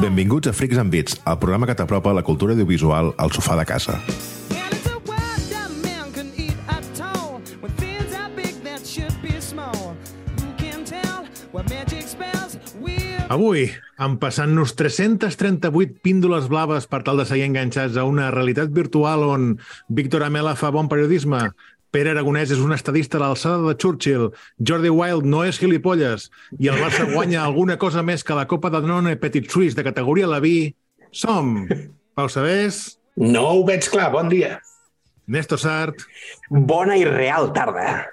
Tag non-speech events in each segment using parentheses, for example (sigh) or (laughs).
Benvinguts a Freaks and Beats, el programa que t'apropa la cultura audiovisual al sofà de casa. Avui, empassant-nos 338 píndoles blaves per tal de seguir enganxats a una realitat virtual on Víctor Amela fa bon periodisme, Pere Aragonès és un estadista a l'alçada de Churchill, Jordi Wild no és gilipolles i el Barça guanya alguna cosa més que la Copa de Danone Petit Suisse de categoria Leví, som Pau Sabés, No ho veig clar, bon dia. Néstor Sart, Bona i real tarda.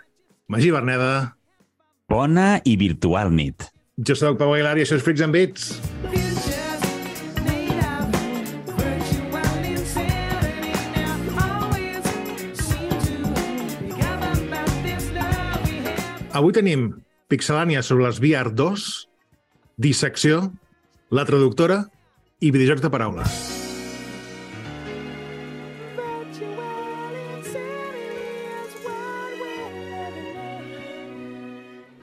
Magí Berneda, Bona i virtual nit. jo soc Pau Aguilar i això és Freaks and Beats. futures Avui tenim Pixelània sobre les VR 2, Dissecció, La Traductora i Videojocs de Paraula.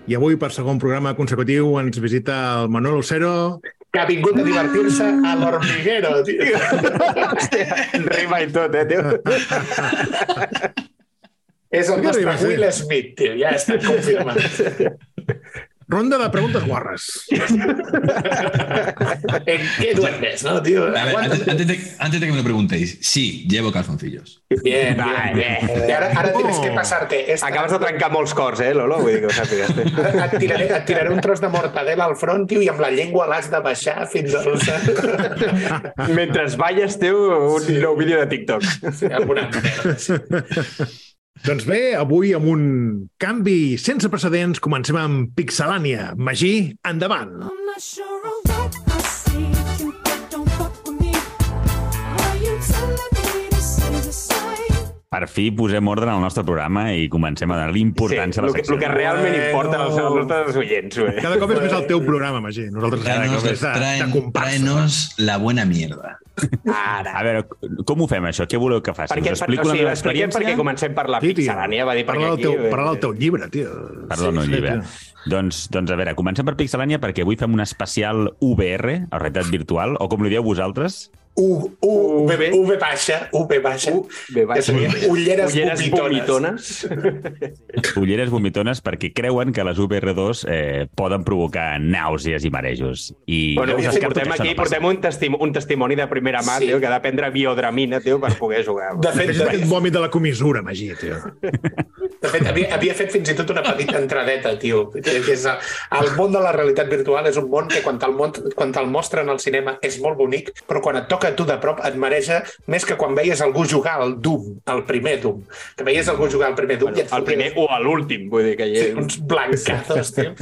I avui, per segon programa consecutiu, ens visita el Manuel Lucero, Que ha vingut a divertir-se a l'hormiguero, tio. (laughs) Hòstia, rima i tot, eh, tio? (laughs) És el nostre? Will Smith, tio. Ja està confirmat. (laughs) ronda de preguntes guarres. (laughs) En què duermes, no, tio? A ver, antes, antes de, antes de que me lo preguntéis, sí, llevo calzoncillos. Bien, bien, bien. I ara, ara tens que passar-te. esta- Acabes de trencar molts cors, eh, Lolo? Vull dir que ho sàpigues. (laughs) Et tiraré, et tiraré un tros de mortadela al front, tio, i amb la llengua l'has de baixar fins al... Mentre balles, teu, un nou vídeo de TikTok. Alguna merda. sí. Doncs bé, avui amb un canvi sense precedents, comencem amb Pixelània. Magí, endavant! I'm not sure of what I see. You don't fuck with me. Are you telling me this is a sign? Per fi posem ordre al nostre programa i comencem a donar-li Sí, importància a la que, secció. el que realment Bueno. importa als, nostres oients, güey. Cada cop és més el teu programa, Magí. Nosaltres cada Tráenos, cop és de, de traen- comparsa. tráenos la buena mierda. Ara. A veure, com ho fem, això? Què voleu que faci? Perquè, Us per, explico o sigui, la meva experiència? comencem per la Sí, pixelània, va dir Parla perquè del teu, aquí... parla del teu llibre, tio. Perdó, no, Sí, llibre. tio. Doncs, doncs, a veure, comencem per Pixelània perquè avui fem un especial VR, o realitat virtual, o com li dieu vosaltres, U, U, V, V. U, V baixa, U, V baixa. U, V baixa. Ulleres, Ulleres vomitones. vomitones. (laughs) ulleres vomitones, perquè creuen que les VR2 eh, poden provocar nàusees i marejos. I Bueno, sí, descarto portem aquí, no portem un, testim un testimoni de primera mà, Sí. tio, que ha de prendre biodramina, tio, per poder jugar. De fet, És de, aquest vòmit de la comissura, Magí, tio. de fet havia, havia fet fins i tot una petita entradeta, tio. Que és, el món de la realitat virtual és un món que quan te'l, mont, quan te'l mostren al cinema és molt bonic, però quan et toca a tu de prop et mareja més que quan veies algú jugar al Doom, el primer Doom. Que veies algú jugar al primer Doom i et El primer o a l'últim, vull dir que hi Sí, és... uns blancazos, tio.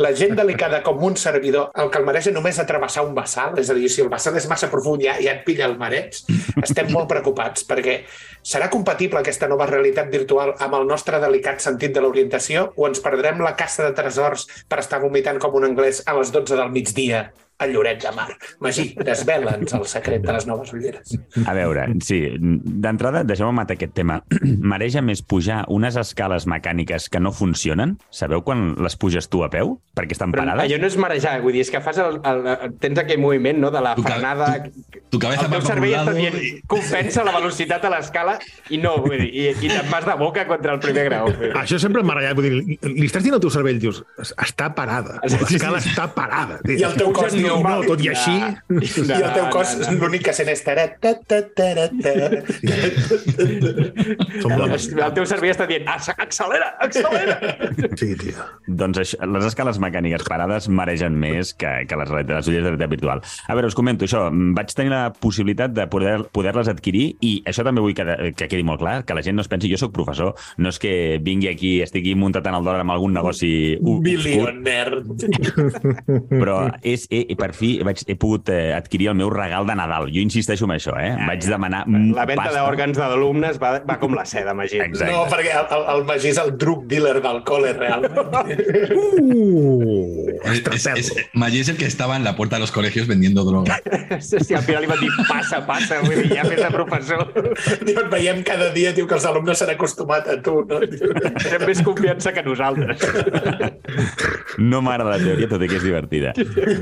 La gent delicada com un servidor, el que el mareja només a travessar un vessal, és a dir, si el vessal és massa profund ja, ja et pilla el mareig, estem molt preocupats perquè serà compatible aquesta nova realitat virtual amb el nostre delicat sentit de l'orientació o ens perdrem la caça de tresors per estar vomitant com un anglès a les 12 del migdia a Lloret de Mar. Magí, desvela'ns el secret de les noves ulleres. A veure, sí, d'entrada, deixeu-me matar aquest tema. (clears throat) Mareja més pujar unes escales mecàniques que no funcionen? Sabeu quan les puges tu a peu? Perquè estan Però parades? allò no és marejar, vull dir, és que fas el, el, el, tens aquell moviment no, de la Tu frenada... tu- tu cabeza el teu cervell està dient, i- compensa la velocitat a l'escala i no, vull dir, i, i te'n vas de boca contra el primer grau. (laughs) Això sempre m'ha ratllat. Vull dir, li estàs dient al teu cervell, dius, està parada. Sí, sí, L'escala està parada. I el teu cos diu, no, tot i així... I el teu cos, l'únic que sent és... El teu cervell està dient, "Acce- accelera, accelera! Sí, tio. Doncs això, les escales mecàniques parades maregen més que, que les, realitats- les ulleres de realitat virtual. A veure, us comento això. Vaig tenir la possibilitat de poder- poder-les adquirir i això també vull que, que quedi molt clar, que la gent no es pensi, jo sóc professor, no és que vingui aquí, estigui muntat en el dòlar amb algun negoci Billionaire. però és, he, per fi vaig, he pogut eh, adquirir el meu regal de Nadal. Jo insisteixo en això, eh? Vaig demanar La venda pasta. d'òrgans d'alumnes va, va com la seda, imagina't. Exacte. No, perquè el, el, el Magí és el drug dealer d'alcohol, eh, realment. Uh, Es, es- Maggi es el que estaba en la puerta de los colegios vendiendo droga. Sí, sí, al final li va dir, passa, passa, vull dir, ja fes de professor. Diu, et veiem cada dia, diu que els alumnes s'han acostumat a tu, no? Tenen més confiança que nosaltres. No m'agrada la teoria, tot i que és divertida.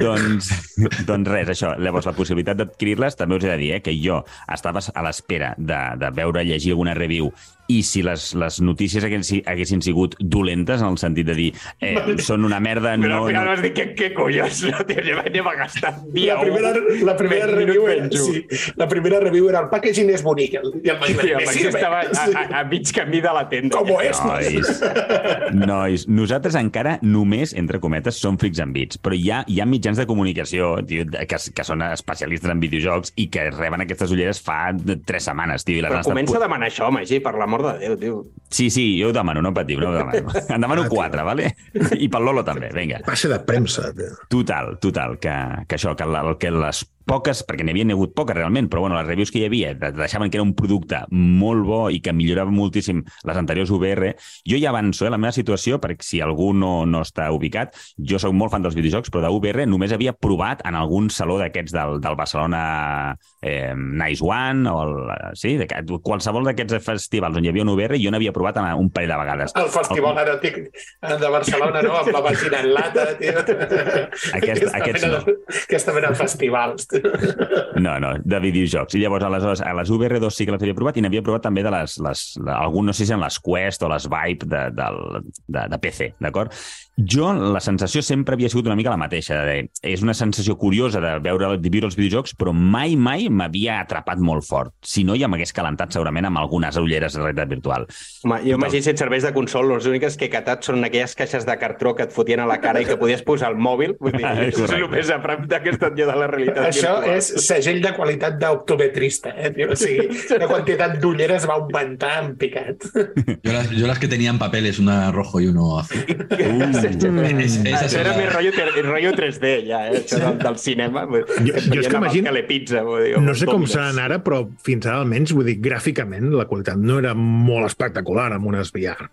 doncs, (laughs) (laughs) doncs res, això. Llavors, la possibilitat d'adquirir-les, també us he de dir eh, que jo estava a l'espera de, de veure, llegir alguna review i si les, les notícies haguessin, haguessin sigut dolentes, en el sentit de dir eh, són una merda, Però no... al final no... vas dir, què, què collons? No, tio, ja anem a gastar dia La primera, un, la primera 20 review era, sí, la primera review era el packaging és bonic. I el Magí, Sí, el "Me Magí sirve". estava a, Sí. a, a mig camí de la tenda. Com és? Nois, nois, nosaltres encara només, entre cometes, som frics en bits, però hi ha, hi ha mitjans de comunicació tio, que, que són especialistes en videojocs i que reben aquestes ulleres fa tres setmanes, tio. I les Però comença a demanar això, Magí, per l'amor de Déu, tio. Sí, sí, jo ho demano, no patiu, no ho demano. (laughs) En demano quatre, vale? I pel Lolo també, vinga. Passe de premsa. tio. Total, total, que, que això, que, la, que les poques, perquè n'hi havia hagut poques realment, però bueno, les reviews que hi havia de- deixaven que era un producte molt bo i que millorava moltíssim les anteriors VR. Jo ja avanço, eh, la meva situació, perquè si algú no, no està ubicat, jo sóc molt fan dels videojocs, però de VR només havia provat en algun saló d'aquests del, del Barcelona eh, Nice One, o el, sí, de, qualsevol d'aquests festivals on hi havia un VR, jo n'havia provat en un parell de vegades. El Festival Eròtic de Barcelona, no? Amb la vagina en lata, tio. Aquest- aquesta, aquests mena, no. aquesta mena de festivals. No, no, de videojocs. I llavors, aleshores, a les VR2 sí que les havia provat i n'havia provat també de les, les, la- algun, no sé si en les Quest o les Vibe de, del, de, de PC, d'acord? Jo, la sensació sempre havia sigut una mica la mateixa. De, és una sensació curiosa de veure de viure els videojocs, però mai, mai m'havia atrapat molt fort. Si no, ja m'hagués calentat segurament amb algunes ulleres de realitat virtual. Home, jo Magí, si et serveix de consol, les úniques que he catat són aquelles caixes de cartró que et fotien a la cara i que podies posar el mòbil. Vull dir, (laughs) Ah, és correcte. el més a prop d'aquesta de la realitat Això virtual. és segell de qualitat d'optometrista, eh, tio? O sigui, la quantitat d'ulleres va augmentar en picat. Yo las, yo las que tenía en papeles, una rojo y uno azul. Això era més rotllo, rotllo 3D, ja, eh? Això del, del cinema. Jo, jo és que imagino- Telepizza, vull dir, No sé com seran ara, però fins ara almenys, vull dir, gràficament la qualitat no era molt espectacular amb unes VR.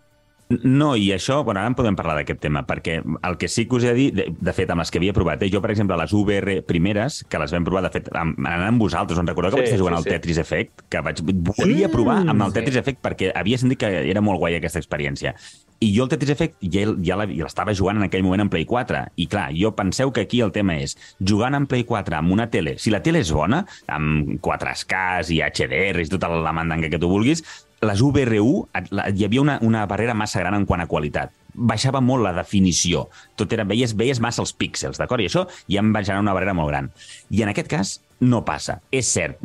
No, i això, bueno, ara en podem parlar d'aquest tema, perquè el que sí que us he de dir, de, de fet, amb les que havia provat, eh, jo, per exemple, les VR primeres, que les vam provar, de fet, amb, anant amb vosaltres, on recordeu que Sí, vaig estar jugant sí, al sí. Tetris Effect, que vaig, volia Mm, provar amb el sí. Tetris Effect perquè havia sentit que era molt guai aquesta experiència. I jo el Tetris Effect ja, ja l'estava jugant en aquell moment en Play 4. I clar, jo penseu que aquí el tema és jugant en Play 4 amb una tele, si la tele és bona, amb 4Ks i HDR i tota la mandanga que tu vulguis, les VR1 et- la- hi havia una, una barrera massa gran en quant a qualitat. Baixava molt la definició. Tot era, veies, veies massa els píxels, d'acord? I això ja em va generar una barrera molt gran. I en aquest cas no passa. És cert,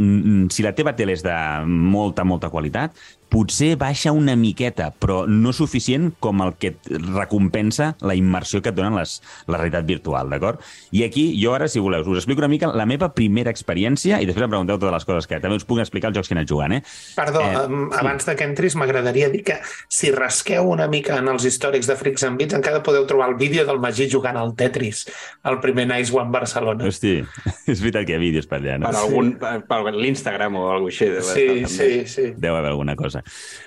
si la teva tele és de molta, molta qualitat, potser baixa una miqueta, però no suficient com el que recompensa la immersió que et donen les, la realitat virtual, d'acord? I aquí, jo ara, si voleu, us explico una mica la meva primera experiència i després em pregunteu totes les coses que també us puc explicar els jocs que he anat jugant, eh? Perdó, Eh, eh, sí. abans de que entris, m'agradaria dir que si rasqueu una mica en els històrics de Freaks and Beats, encara podeu trobar el vídeo del Magí jugant al Tetris, el primer Nice One Barcelona. Hosti, (laughs) és veritat que hi ha vídeos per allà, no? Per, algun, per, per l'Instagram o alguna cosa així. Sí, sí, sí. Deu haver alguna cosa.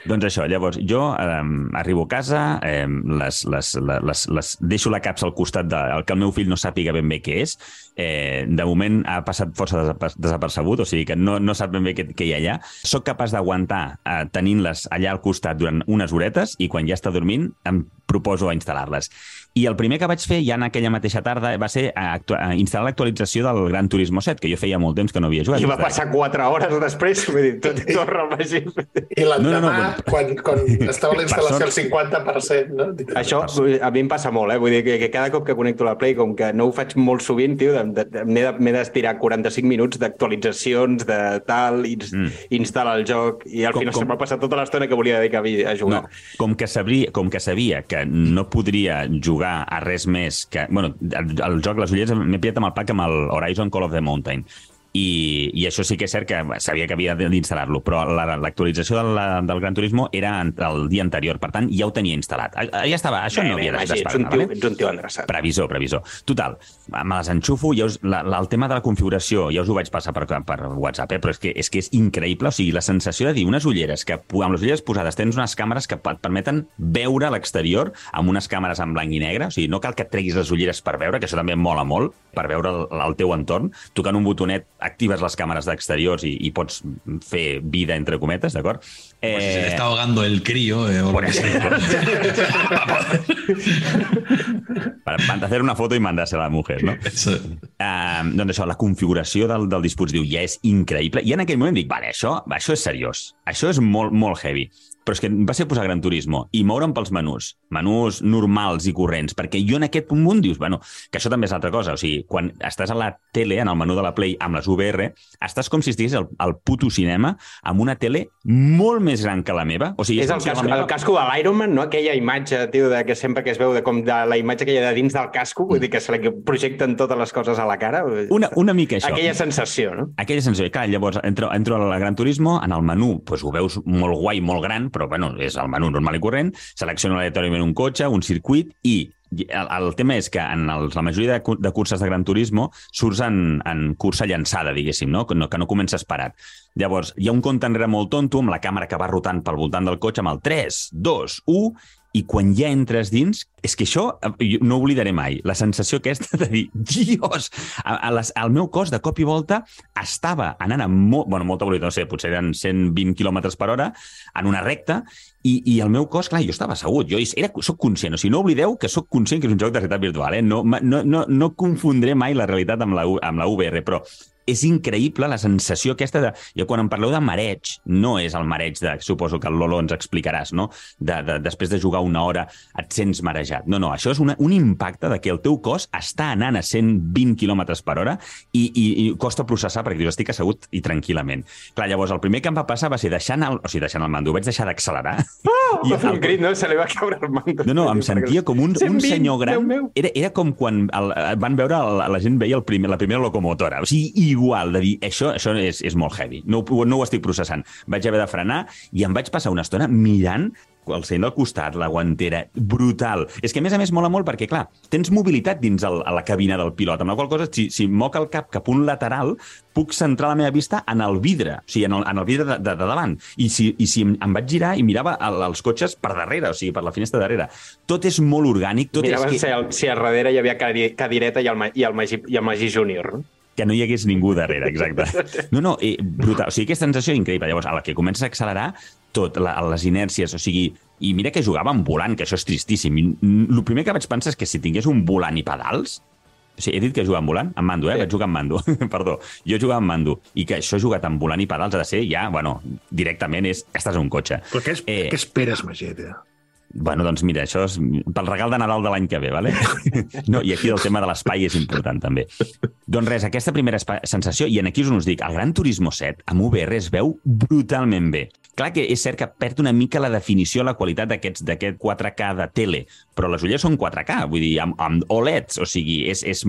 Doncs això, llavors, jo eh, arribo a casa, eh, les, les, les, les, deixo la capsa al costat de, el que el meu fill no sàpiga ben bé què és. Eh, de moment ha passat força desaper- desapercebut, o sigui que no, no sap ben bé què, què hi ha allà. Soc capaç d'aguantar eh, tenint-les allà al costat durant unes horetes i quan ja està dormint em proposo a instal·lar-les. I el primer que vaig fer ja en aquella mateixa tarda va ser a actu a instal·lar l'actualització del Gran Turismo 7, que jo feia molt temps que no havia jugat. I va passar 4 hores després, vull dir, tot i torna al Magí. I l'endemà, No, no, no, quan, quan estava la (laughs) instal·lació al 50%, no? Això a mi em passa molt, eh? Vull dir que, que cada cop que connecto la Play, com que no ho faig molt sovint, tio, m'he de- m'he d'estirar 45 minuts d'actualitzacions, de tal, ins, Mm. instal·la el joc, i al Com- final com- se'm va passar tota l'estona que volia dedicar a jugar. No, com que, sabria, com que sabia que no podria jugar a res més que... Bueno, el joc, les ulleres, m'he pillat amb el pack amb el Horizon Call of the Mountain. I, i això sí que és cert que sabia que havia d'instal·lar-lo, però la- l'actualització del, del Gran Turismo era el dia anterior, per tant, ja ho tenia instal·lat. Ja estava, això no havia ets, d'esperar. un tio, ets un tio endreçat. Previsor, previsor. Total, me les enxufo, ja us, la, la, el tema de la configuració, ja us ho vaig passar per, per WhatsApp, eh? però és que, és que és increïble. O sigui, la sensació de dir unes ulleres, que amb les ulleres posades tens unes càmeres que et permeten veure l'exterior amb unes càmeres en blanc i negre. O sigui, no cal que et treguis les ulleres per veure, que això també mola molt, per veure el, el teu entorn. Tocant un botonet actives les càmeres d'exteriors i, i pots fer vida, entre cometes, d'acord? Pues si se le está ahogando el crío eh, o lo por que sea. (laughs) para, para hacer una foto i mandar-se a la mujer, no? Eso. Uh, doncs això, la configuració del, del dispositiu ja és increïble. I en aquell moment dic, vale, això, això és seriós. Això és molt, molt heavy. Però és que va ser posar Gran Turismo i moure'm pels menús, menús normals i corrents, perquè jo en aquest punt dius, bueno, que això també és altra cosa. O sigui, quan estàs a la tele, en el menú de la Play, amb les VR, estàs com si estigués al, al puto cinema amb una tele molt més gran que la meva. O sigui, És com el, casco, meva... el casco de l'Iron Man, no? Aquella imatge, tio, de que sempre que es veu de com de la imatge que hi ha de dins del casco, vull dir que se li projecten totes les coses a la cara. Una, una mica això. Aquella sensació, no? Aquella sensació. Clar, llavors entro, entro a la Gran Turismo, en el menú pues, ho veus molt guai, molt gran, però bueno, és el menú normal i corrent, selecciono aleatòriament un cotxe, un circuit i el, el tema és que en els, la majoria de, de curses de Gran Turismo surts en, en cursa llançada, diguéssim, no? Que, no? que no comences parat. Llavors, hi ha un compte enrere molt tonto amb la càmera que va rotant pel voltant del cotxe amb el 3, 2, 1, i quan ja entres dins, és que això eh, no oblidaré mai, la sensació aquesta de dir, dios, a, a les, al meu cos de cop i volta estava anant amb molt, bueno, molta velocitat, no sé, potser eren 120 km per hora, en una recta, i, i el meu cos, clar, jo estava assegut, jo era, soc conscient, o sigui, no oblideu que sóc conscient que és un joc de realitat virtual, eh? no, no, no, no confondré mai la realitat amb la, amb la VR, però és increïble la sensació aquesta de... Jo quan em parleu de mareig, no és el mareig de... Suposo que el Lolo ens explicaràs, no? De, de, després de jugar una hora et sents marejat. No, no, això és una, un impacte de que el teu cos està anant a 120 km per hora i, i, i costa processar perquè dius, estic assegut i tranquil·lament. Clar, llavors, el primer que em va passar va ser deixant el, o sigui, deixant el mando, vaig deixar d'accelerar. Oh, (laughs) I va fer el- un crit, no? Se li va caure el mando. no, no, em sentia com un, un 120, senyor gran. Era, era com quan el, van veure, el, la gent veia el primer, la primera locomotora. O sigui, igual, de dir, això, això és, és molt heavy. No, no ho estic processant. Vaig haver de frenar i em vaig passar una estona mirant el seient al costat, la guantera, brutal. És que, a més a més, mola molt perquè, clar, tens mobilitat dins el, a la cabina del pilot, amb la qual cosa, si, si moc el cap cap un lateral, puc centrar la meva vista en el vidre, o sigui, en el, en el vidre de, de, de davant. I si, i si em, em vaig girar i mirava el, els cotxes per darrere, o sigui, per la finestra darrere. Tot és molt orgànic, tot Miraven és si, que, al, si a darrere hi havia cadi- cadireta i el, i el, Magí, i el Magí Júnior. No? Que no hi hagués ningú darrere, exacte. (laughs) No, no, eh, brutal. O sigui, aquesta sensació increïble. Llavors, a la que comences a accelerar, tot, la, les inèrcies, o sigui... I mira que jugava amb volant, que això és tristíssim. El primer que vaig pensar és que si tingués un volant i pedals, o sigui, he dit que jugava amb volant? Amb mando, eh? Sí. Vaig jugar amb mando. (laughs) Perdó. Jo jugava amb mando. I que això jugat amb volant i pedals ha de ser ja, bueno, directament és... Estàs en un cotxe. Però què, es, Eh. què esperes, Mageta? Bueno, doncs mira, això és pel regal de Nadal de l'any que ve, vale? (laughs) No, i aquí el tema de l'espai és important, també. Doncs res, aquesta primera sensació, i en aquí us us dic, el Gran Turismo 7 amb VR es veu brutalment bé. Clar que és cert que perd una mica la definició, la qualitat d'aquest 4K de tele, però les ulleres són 4K, vull dir, amb, amb OLEDs, o sigui, és, és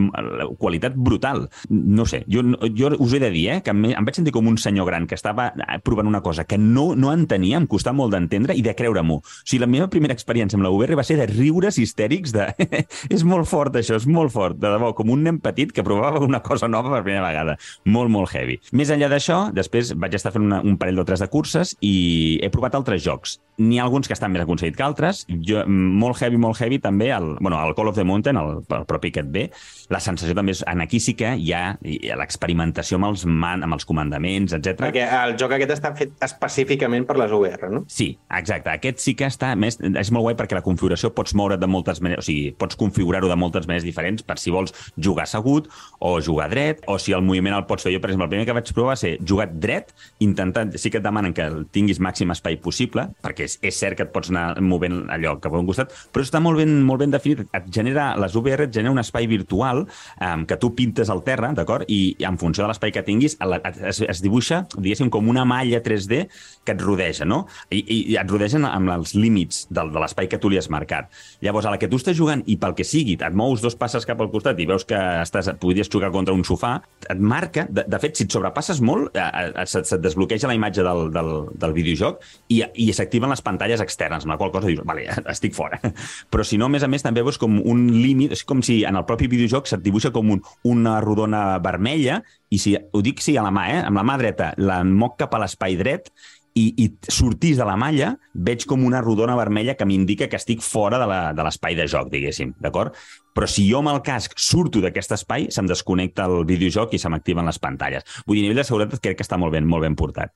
qualitat brutal. No sé, jo, jo us he de dir eh, que em, em vaig sentir com un senyor gran que estava eh, provant una cosa que no, no entenia, em costava molt d'entendre i de creure-m'ho. O sigui, la meva primera experiència amb la VR va ser de riures histèrics de... (laughs) és molt fort, això, és molt fort, de debò, com un nen petit que provava una cosa nova per primera vegada. Molt, molt heavy. Més enllà d'això, després vaig estar fent una, un parell o tres de curses i he provat altres jocs. N'hi ha alguns que estan més aconseguits que altres. Jo, molt heavy, molt heavy, també, el, bueno, el Call of the Mountain, el, el propi aquest B, la sensació també és, en aquí sí que hi ha, hi ha l'experimentació amb els, man, amb els comandaments, etc. Perquè el joc aquest està fet específicament per les VR, no? Sí, exacte. Aquest sí que està més... És molt guai perquè la configuració pots moure't de moltes maneres, o sigui, pots configurar-ho de moltes maneres diferents per si vols jugar assegut o jugar dret, o si el moviment el pots fer. Jo, per exemple, el primer que vaig provar va ser jugar dret, intentant... Sí que et demanen que el tinguis màxim espai possible, perquè és, és cert que et pots anar movent allò cap a un costat, però està molt ben, molt ben definit. Et genera, les VR et genera un espai virtual um, que tu pintes al terra, d'acord? I, en funció de l'espai que tinguis, es, es dibuixa, diguéssim, com una malla 3D que et rodeja, no? I, i et rodegen amb els límits del, de l'espai que tu li has marcat. Llavors, a la que tu estàs jugant i pel que sigui, et mous dos passes cap al costat i veus que estàs, podries jugar contra un sofà, et marca, de, de fet, si et sobrepasses molt, eh, eh, se't, se't desbloqueja la imatge del, del, del videojoc i, i s'activen les pantalles externes, amb la qual cosa dius, vale, estic fora. (laughs) Però si no, a més a més, també veus com un límit, és com si en el propi videojoc se't dibuixa com un, una rodona vermella i si, ho dic sí a la mà, eh? amb la mà dreta la moc cap a l'espai dret i, i sortís de la malla, veig com una rodona vermella que m'indica que estic fora de l'espai de, de joc, diguéssim, d'acord? Però si jo amb el casc surto d'aquest espai, se'm desconnecta el videojoc i se m'activen les pantalles. Vull dir, a nivell de seguretat crec que està molt ben, molt ben portat.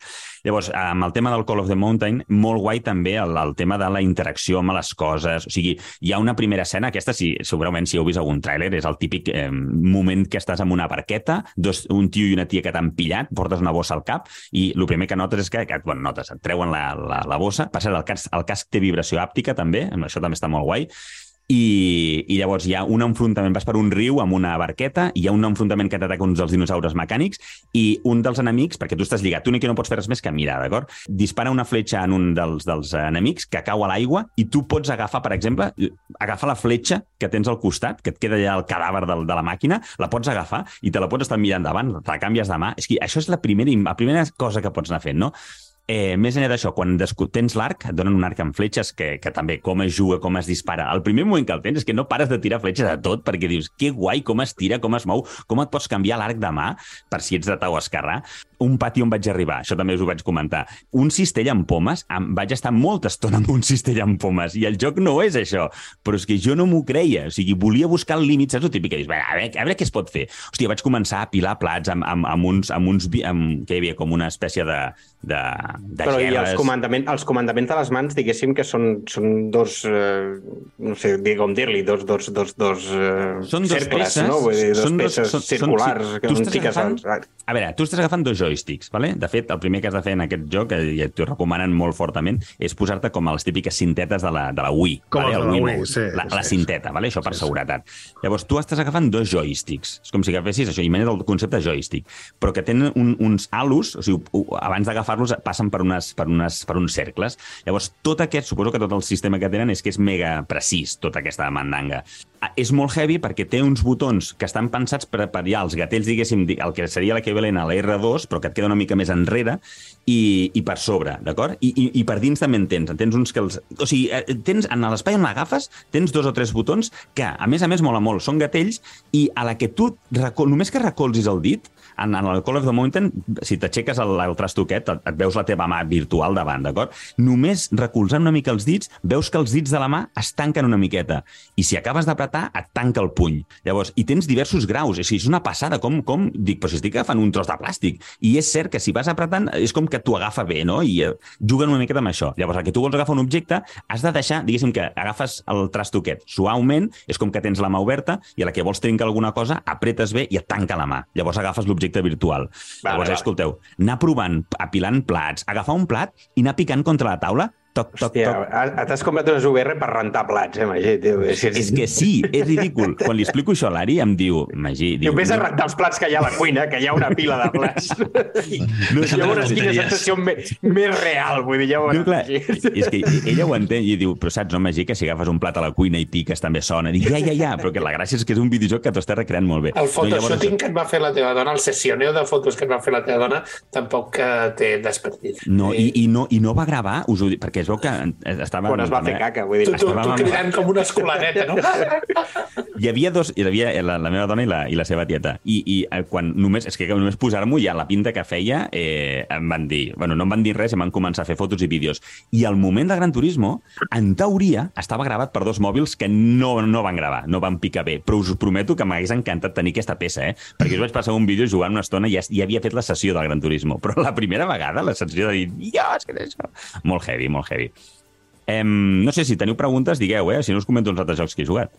Llavors, amb el tema del Call of the Mountain, molt guai també el, el tema de la interacció amb les coses. O sigui, hi ha una primera escena, aquesta sí, segurament si heu vist algun tràiler, és el típic eh, moment que estàs en una barqueta, dos, un tio i una tia que t'han pillat, portes una bossa al cap i el primer que notes és que, que bueno, notes, et treuen la, la, la bossa. Per cert, el casc, el casc té vibració àptica també, això també està molt guai. I, I llavors hi ha un enfrontament, vas per un riu amb una barqueta, hi ha un enfrontament que t'ataca uns dels dinosaures mecànics i un dels enemics, perquè tu estàs lligat, tu que no pots fer res més que mirar, d'acord? Dispara una fletxa en un dels, dels enemics que cau a l'aigua i tu pots agafar, per exemple, agafar la fletxa que tens al costat, que et queda allà el cadàver del, de la màquina, la pots agafar i te la pots estar mirant davant, te la canvies de mà. És que això és la primera, la primera cosa que pots anar fent, no? Eh, més enllà d'això, quan tens l'arc, et donen un arc amb fletxes que, que també com es juga, com es dispara. El primer moment que el tens és que no pares de tirar fletxes a tot perquè dius, que guai, com es tira, com es mou, com et pots canviar l'arc de mà per si ets dretà o esquerrà. Un pati on vaig arribar, això també us ho vaig comentar. Un cistell amb pomes, em vaig estar molta estona amb un cistell amb pomes i el joc no és això, però és que jo no m'ho creia. O sigui, volia buscar el límit, saps el típic que dius, "Bé, a veure, a veure què es pot fer. Hòstia, vaig començar a pilar plats amb, amb, amb uns, amb uns amb, que hi havia com una espècie de, de, de Però i els, gerres. comandaments, els comandaments de les mans, diguéssim que són, són dos, eh, no sé com dir-li, dos, dos, dos, dos eh, Són dos cercles, peces, no? Vull dir, dos són dos- peces són- són- circulars sí. que Tu estàs agafant- els... A veure, tu estàs agafant dos joysticks, vale? De fet, el primer que has de fer en aquest joc, eh, i t'ho recomanen molt fortament, és posar-te com a les típiques cintetes de la, de la Wii. Com vale? El la Wii Wii, sí, la, la sí, cinteta, vale? això per Sí, sí. seguretat. Llavors, tu estàs agafant dos joysticks. És com si agafessis això, imagina't el concepte de joystick, però que tenen un, uns halus, o sigui, abans d'agafar-los passen per, unes, per, unes, per uns cercles. Llavors, tot aquest, suposo que tot el sistema que tenen és que és mega precís, tota aquesta mandanga. És molt heavy perquè té uns botons que estan pensats per, ja els gatells, diguéssim, di- el que seria l'equivalent a la R2, però que et queda una mica més enrere, i, i per sobre, d'acord? I, i, I per dins també en tens. En tens uns que els... O sigui, eh, tens, en l'espai on l'agafes, tens dos o tres botons que, a més a més, mola molt. Són gatell i a la que tu, recol... només que recolzis el dit, en, en el Call of the Mountain, si t'aixeques el, el trastoquet, et, et veus la teva mà virtual davant, d'acord? Només recolzant una mica els dits, veus que els dits de la mà es tanquen una miqueta. I si acabes d'apretar, et tanca el puny. Llavors, i tens diversos graus. O sigui, és una passada. Com, com... Dic, però si estic agafant un tros de plàstic. I és cert que si vas apretant, és com que t'ho agafa bé, no? I eh, juguen una miqueta amb això. Llavors, el que tu vols agafar un objecte, has de deixar, diguéssim que agafes el trastoquet suaument, és com que tens la mà oberta, i a la que vols trencar alguna cosa, apretes bé i et tanca la mà. Llavors agafes l'objecte virtual. Vale, Llavors, vale. escolteu, anar provant, apilant plats, agafar un plat i anar picant contra la taula, toc, toc, Hòstia, toc. ha- t'has comprat unes VR per rentar plats, eh, Magí? Tio? És, és, que sí, és ridícul. (laughs) Quan li explico això a l'Ari, em diu, Magí... Diu, Diu, vés a no, rentar els plats que hi ha a la cuina, que hi ha una pila de plats. Llavors, les quina tonteries. sensació més, més real, vull dir, ja ho No, clar, és que ella ho entén i diu, però saps, no, Magí, que si agafes un plat a la cuina i piques també sona. Dic, ja, ja, ja, però que la gràcia és que és un videojoc que t'ho estàs recreant molt bé. El No, photoshooting que et va fer la teva dona, el sessioneo de fotos que et va fer la teva dona, tampoc eh, té desperdici. No, i, i, no, i no va gravar, us ho dic, perquè es veu que estava... Quan es va fer caca, vull dir. Tu, tu, tu cridant com una escolaneta, no? (laughs) Hi havia dos, hi havia la, la meva dona i la, i la seva tieta. I, i eh, quan només, és que només posar-m'ho ja la pinta que feia, eh, em van dir, bueno, no em van dir res em van començar a fer fotos i vídeos. I el moment de Gran Turismo, en teoria, estava gravat per dos mòbils que no, no van gravar, no van picar bé. Però us prometo que m'hagués encantat tenir aquesta peça, eh? Perquè us vaig passar un vídeo jugant una estona i ja, ja havia fet la sessió del Gran Turismo. Però la primera vegada, la sensació de dir, Dios, què és això? Molt heavy, molt heavy. Em, no sé si teniu preguntes, digueu, eh? Si no us comento uns altres jocs que he jugat.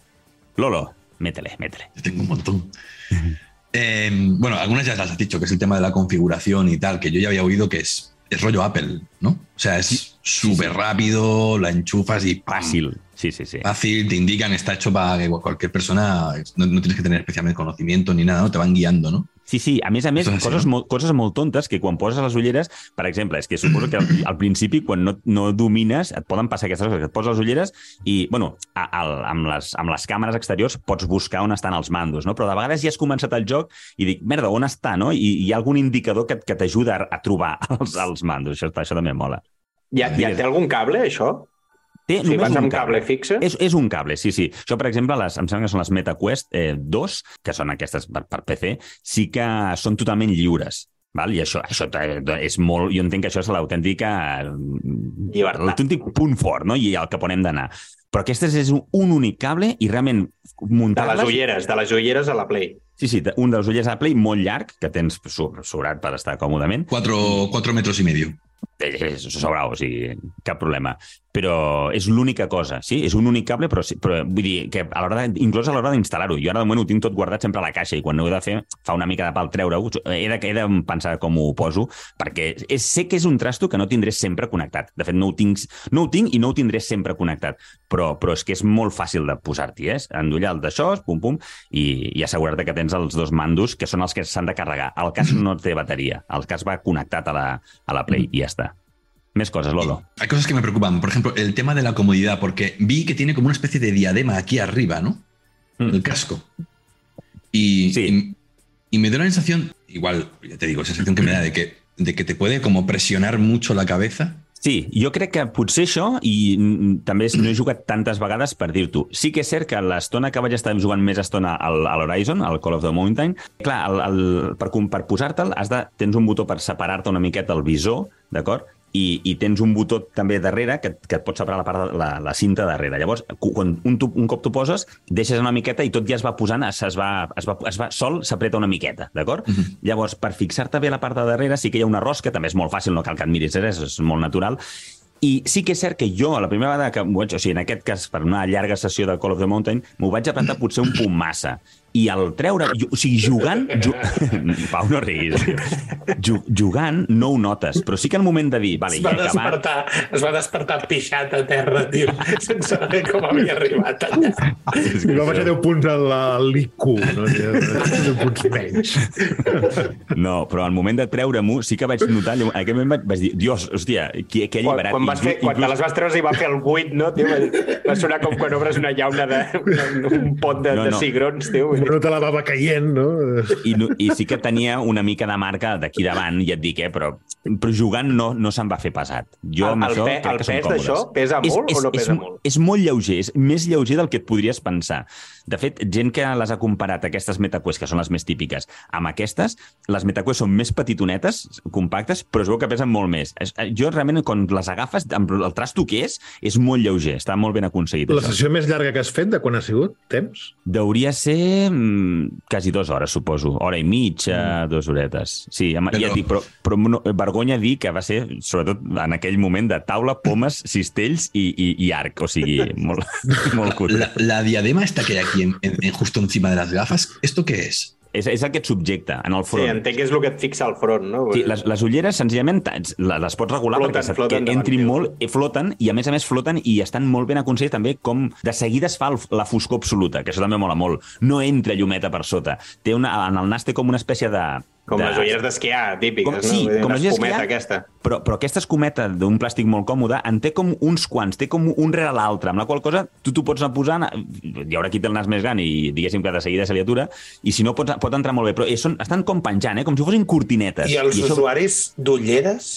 Lolo, métele, métele. Yo tengo un montón. (laughs) Eh, bueno, algunas ya las has dicho, que es el tema de la configuración y tal, que yo ya había oído que es, es rollo Apple, ¿no? O sea, es súper rápido, la enchufas y ¡pam! Fàcil. Sí, sí, sí. Fácil, te indican, está hecho para que cualquier persona, no, no tienes que tener especialmente conocimiento ni nada, ¿no? Te van guiando, ¿no? Sí, sí, a més a més, coses, molt, coses molt tontes que quan poses les ulleres, per exemple, és que suposo que al, (clears throat) al principi, quan no, no domines, et poden passar aquestes coses, que et poses les ulleres i, bueno, a, a, amb, les, amb les càmeres exteriors pots buscar on estan els mandos, no? Però de vegades ja has començat el joc i dic, merda, on està, no? I hi ha algun indicador que, que t'ajuda a, a trobar els, els mandos, això, això també mola. Ja, ja té algun cable, això? Té Si només vas un amb cable fixe? És, és un cable, sí, sí. Això, per exemple, les, em sembla que són les MetaQuest eh, 2, que són aquestes per, per PC, sí que són totalment lliures. Val? I això, això és molt... Jo entenc que això és l'autèntica... Llibertat. L'autèntic punt fort, no? I el cap on hem d'anar. Però aquestes és un, un únic cable i realment De muntar-les... les ulleres, de les ulleres a la Play. Sí, sí, un dels ullers a Play molt llarg, que tens so- sobrat per estar còmodament. Cuatro, cuatro metros y medio. És sobrat, o sigui, cap problema. Però és l'única cosa, sí? És un únic cable, però, però vull dir que a l'hora de, inclús a l'hora d'instal·lar-ho. Jo ara de moment ho tinc tot guardat sempre a la caixa i quan ho he de fer fa una mica de pal treure-ho. He, de, he de pensar com ho poso, perquè és, sé que és un trasto que no tindré sempre connectat. De fet, no ho tinc, no ho tinc i no ho tindré sempre connectat. Però, però és que és molt fàcil de posar-t'hi, eh? Endollar el d'això, pum, pum, i, i assegurar-te que tens els dos mandos, que són els que s'han de carregar. El cas (clears throat) no té bateria. El cas va connectat a la, a la Play i ja està. Més coses, Lolo. Hay cosas que me preocupan. Por ejemplo, el tema de la comodidad, porque vi que tiene como una especie de diadema aquí arriba, ¿no? Mm. El casco. Y, Sí. y, y me dio la sensación, igual, ya te digo, esa sensación que me da de que, de que te puede como presionar mucho la cabeza. Sí, jo crec que potser això, i també no he jugat tantes vegades per dir-t'ho. Sí que és cert que l'estona que vaig estar jugant més estona al, a l'Horizon, al Call of the Mountain, clar, el, el, per, per posar-te'l tens un botó per separar-te una miqueta el visor, d'acord? I, i tens un botó també darrere que, que et pot separar la part de la, la cinta darrere. Llavors, quan un, tu, un cop tu poses, deixes una miqueta i tot ja es va posant, es, es va, es va, es va, sol s'apreta una miqueta, d'acord? Llavors, per fixar-te bé la part de darrere sí que hi ha una rosca, també és molt fàcil, no cal que et miris res, és molt natural, i sí que és cert que jo, la primera vegada que m'ho vaig, o sigui, en aquest cas, per una llarga sessió de Call of the Mountain, m'ho vaig apretar potser un punt massa. I al treure... Jo, o sigui, jugant... Ju... (laughs) Pau, no riguis. Ju, jugant no ho notes, però sí que al moment de dir, vale, Es ja va, acabat... despertar, es va despertar pixat a terra, tio, sense saber com havia arribat allà. I va baixar 10 punts a l'IQ, no? 10 punts menys. No, però al moment de treure-m'ho sí que vaig notar... En aquell moment vaig, dir, dios, hòstia, qui, què Quan, alliberat. quan, vas fer, quan te les vas treure i va fer el buit, no? Tio, va, va sonar com quan obres una llauna de una, un pot de, No, no, no. de cigrons, tio. No te la bava caient, no? I, no, I sí que tenia una mica de marca d'aquí davant, i et dic, eh, però, però jugant no, no se'n va fer pesat. Jo El- amb el això pe- crec el que són pes d'això pesa molt o no pesa és, molt? És molt lleuger, és més lleuger del que et podries pensar. De fet, gent que les ha comparat, aquestes MetaQuest, que són les més típiques, amb aquestes, les MetaQuest són més petitonetes, compactes, però es veu que pesen molt més. És- eh, Jo realment, quan les agafes, amb el trasto que és, és molt lleuger, està molt ben aconseguit. La això. sessió més llarga que has fet, de quan ha sigut? Temps? Deuria ser mm, quasi dues hores, suposo. Hora i mitja, mm. dues horetes. Sí, amb, Però- ja et dic, però, però no, vergonya dir que va ser, sobretot en aquell moment, de taula, pomes, cistells i, i, i arc. O sigui, (laughs) molt, molt cutre. La, la diadema esta que hay aquí en, en- en justo encima de las gafas, ¿esto qué es? És, és aquest subjecte, en el Sí, front. entenc que és el que et fixa al front, no? Sí, les, les ulleres, senzillament, les pots regular Floten, perquè, floten que entrin molt, i floten, i a més a més floten i estan molt ben aconseguits també com de seguida es fa el, la foscor absoluta, que això també mola molt. No entra llumeta per sota. Té una, en el nas té com una espècie de... Com de... les ulleres d'esquiar, típiques, Com, no? sí, com les ulleres aquesta. Però, però aquesta escometa d'un plàstic molt còmode en té com uns quants, té com un rere l'altre, amb la qual cosa tu t'ho pots anar posant, hi haurà qui té el nas més gran i diguéssim que de seguida se li atura, i si no pots, pot entrar molt bé, però eh, són, estan com penjant, eh? com si fossin cortinetes. I els això, usuaris d'ulleres?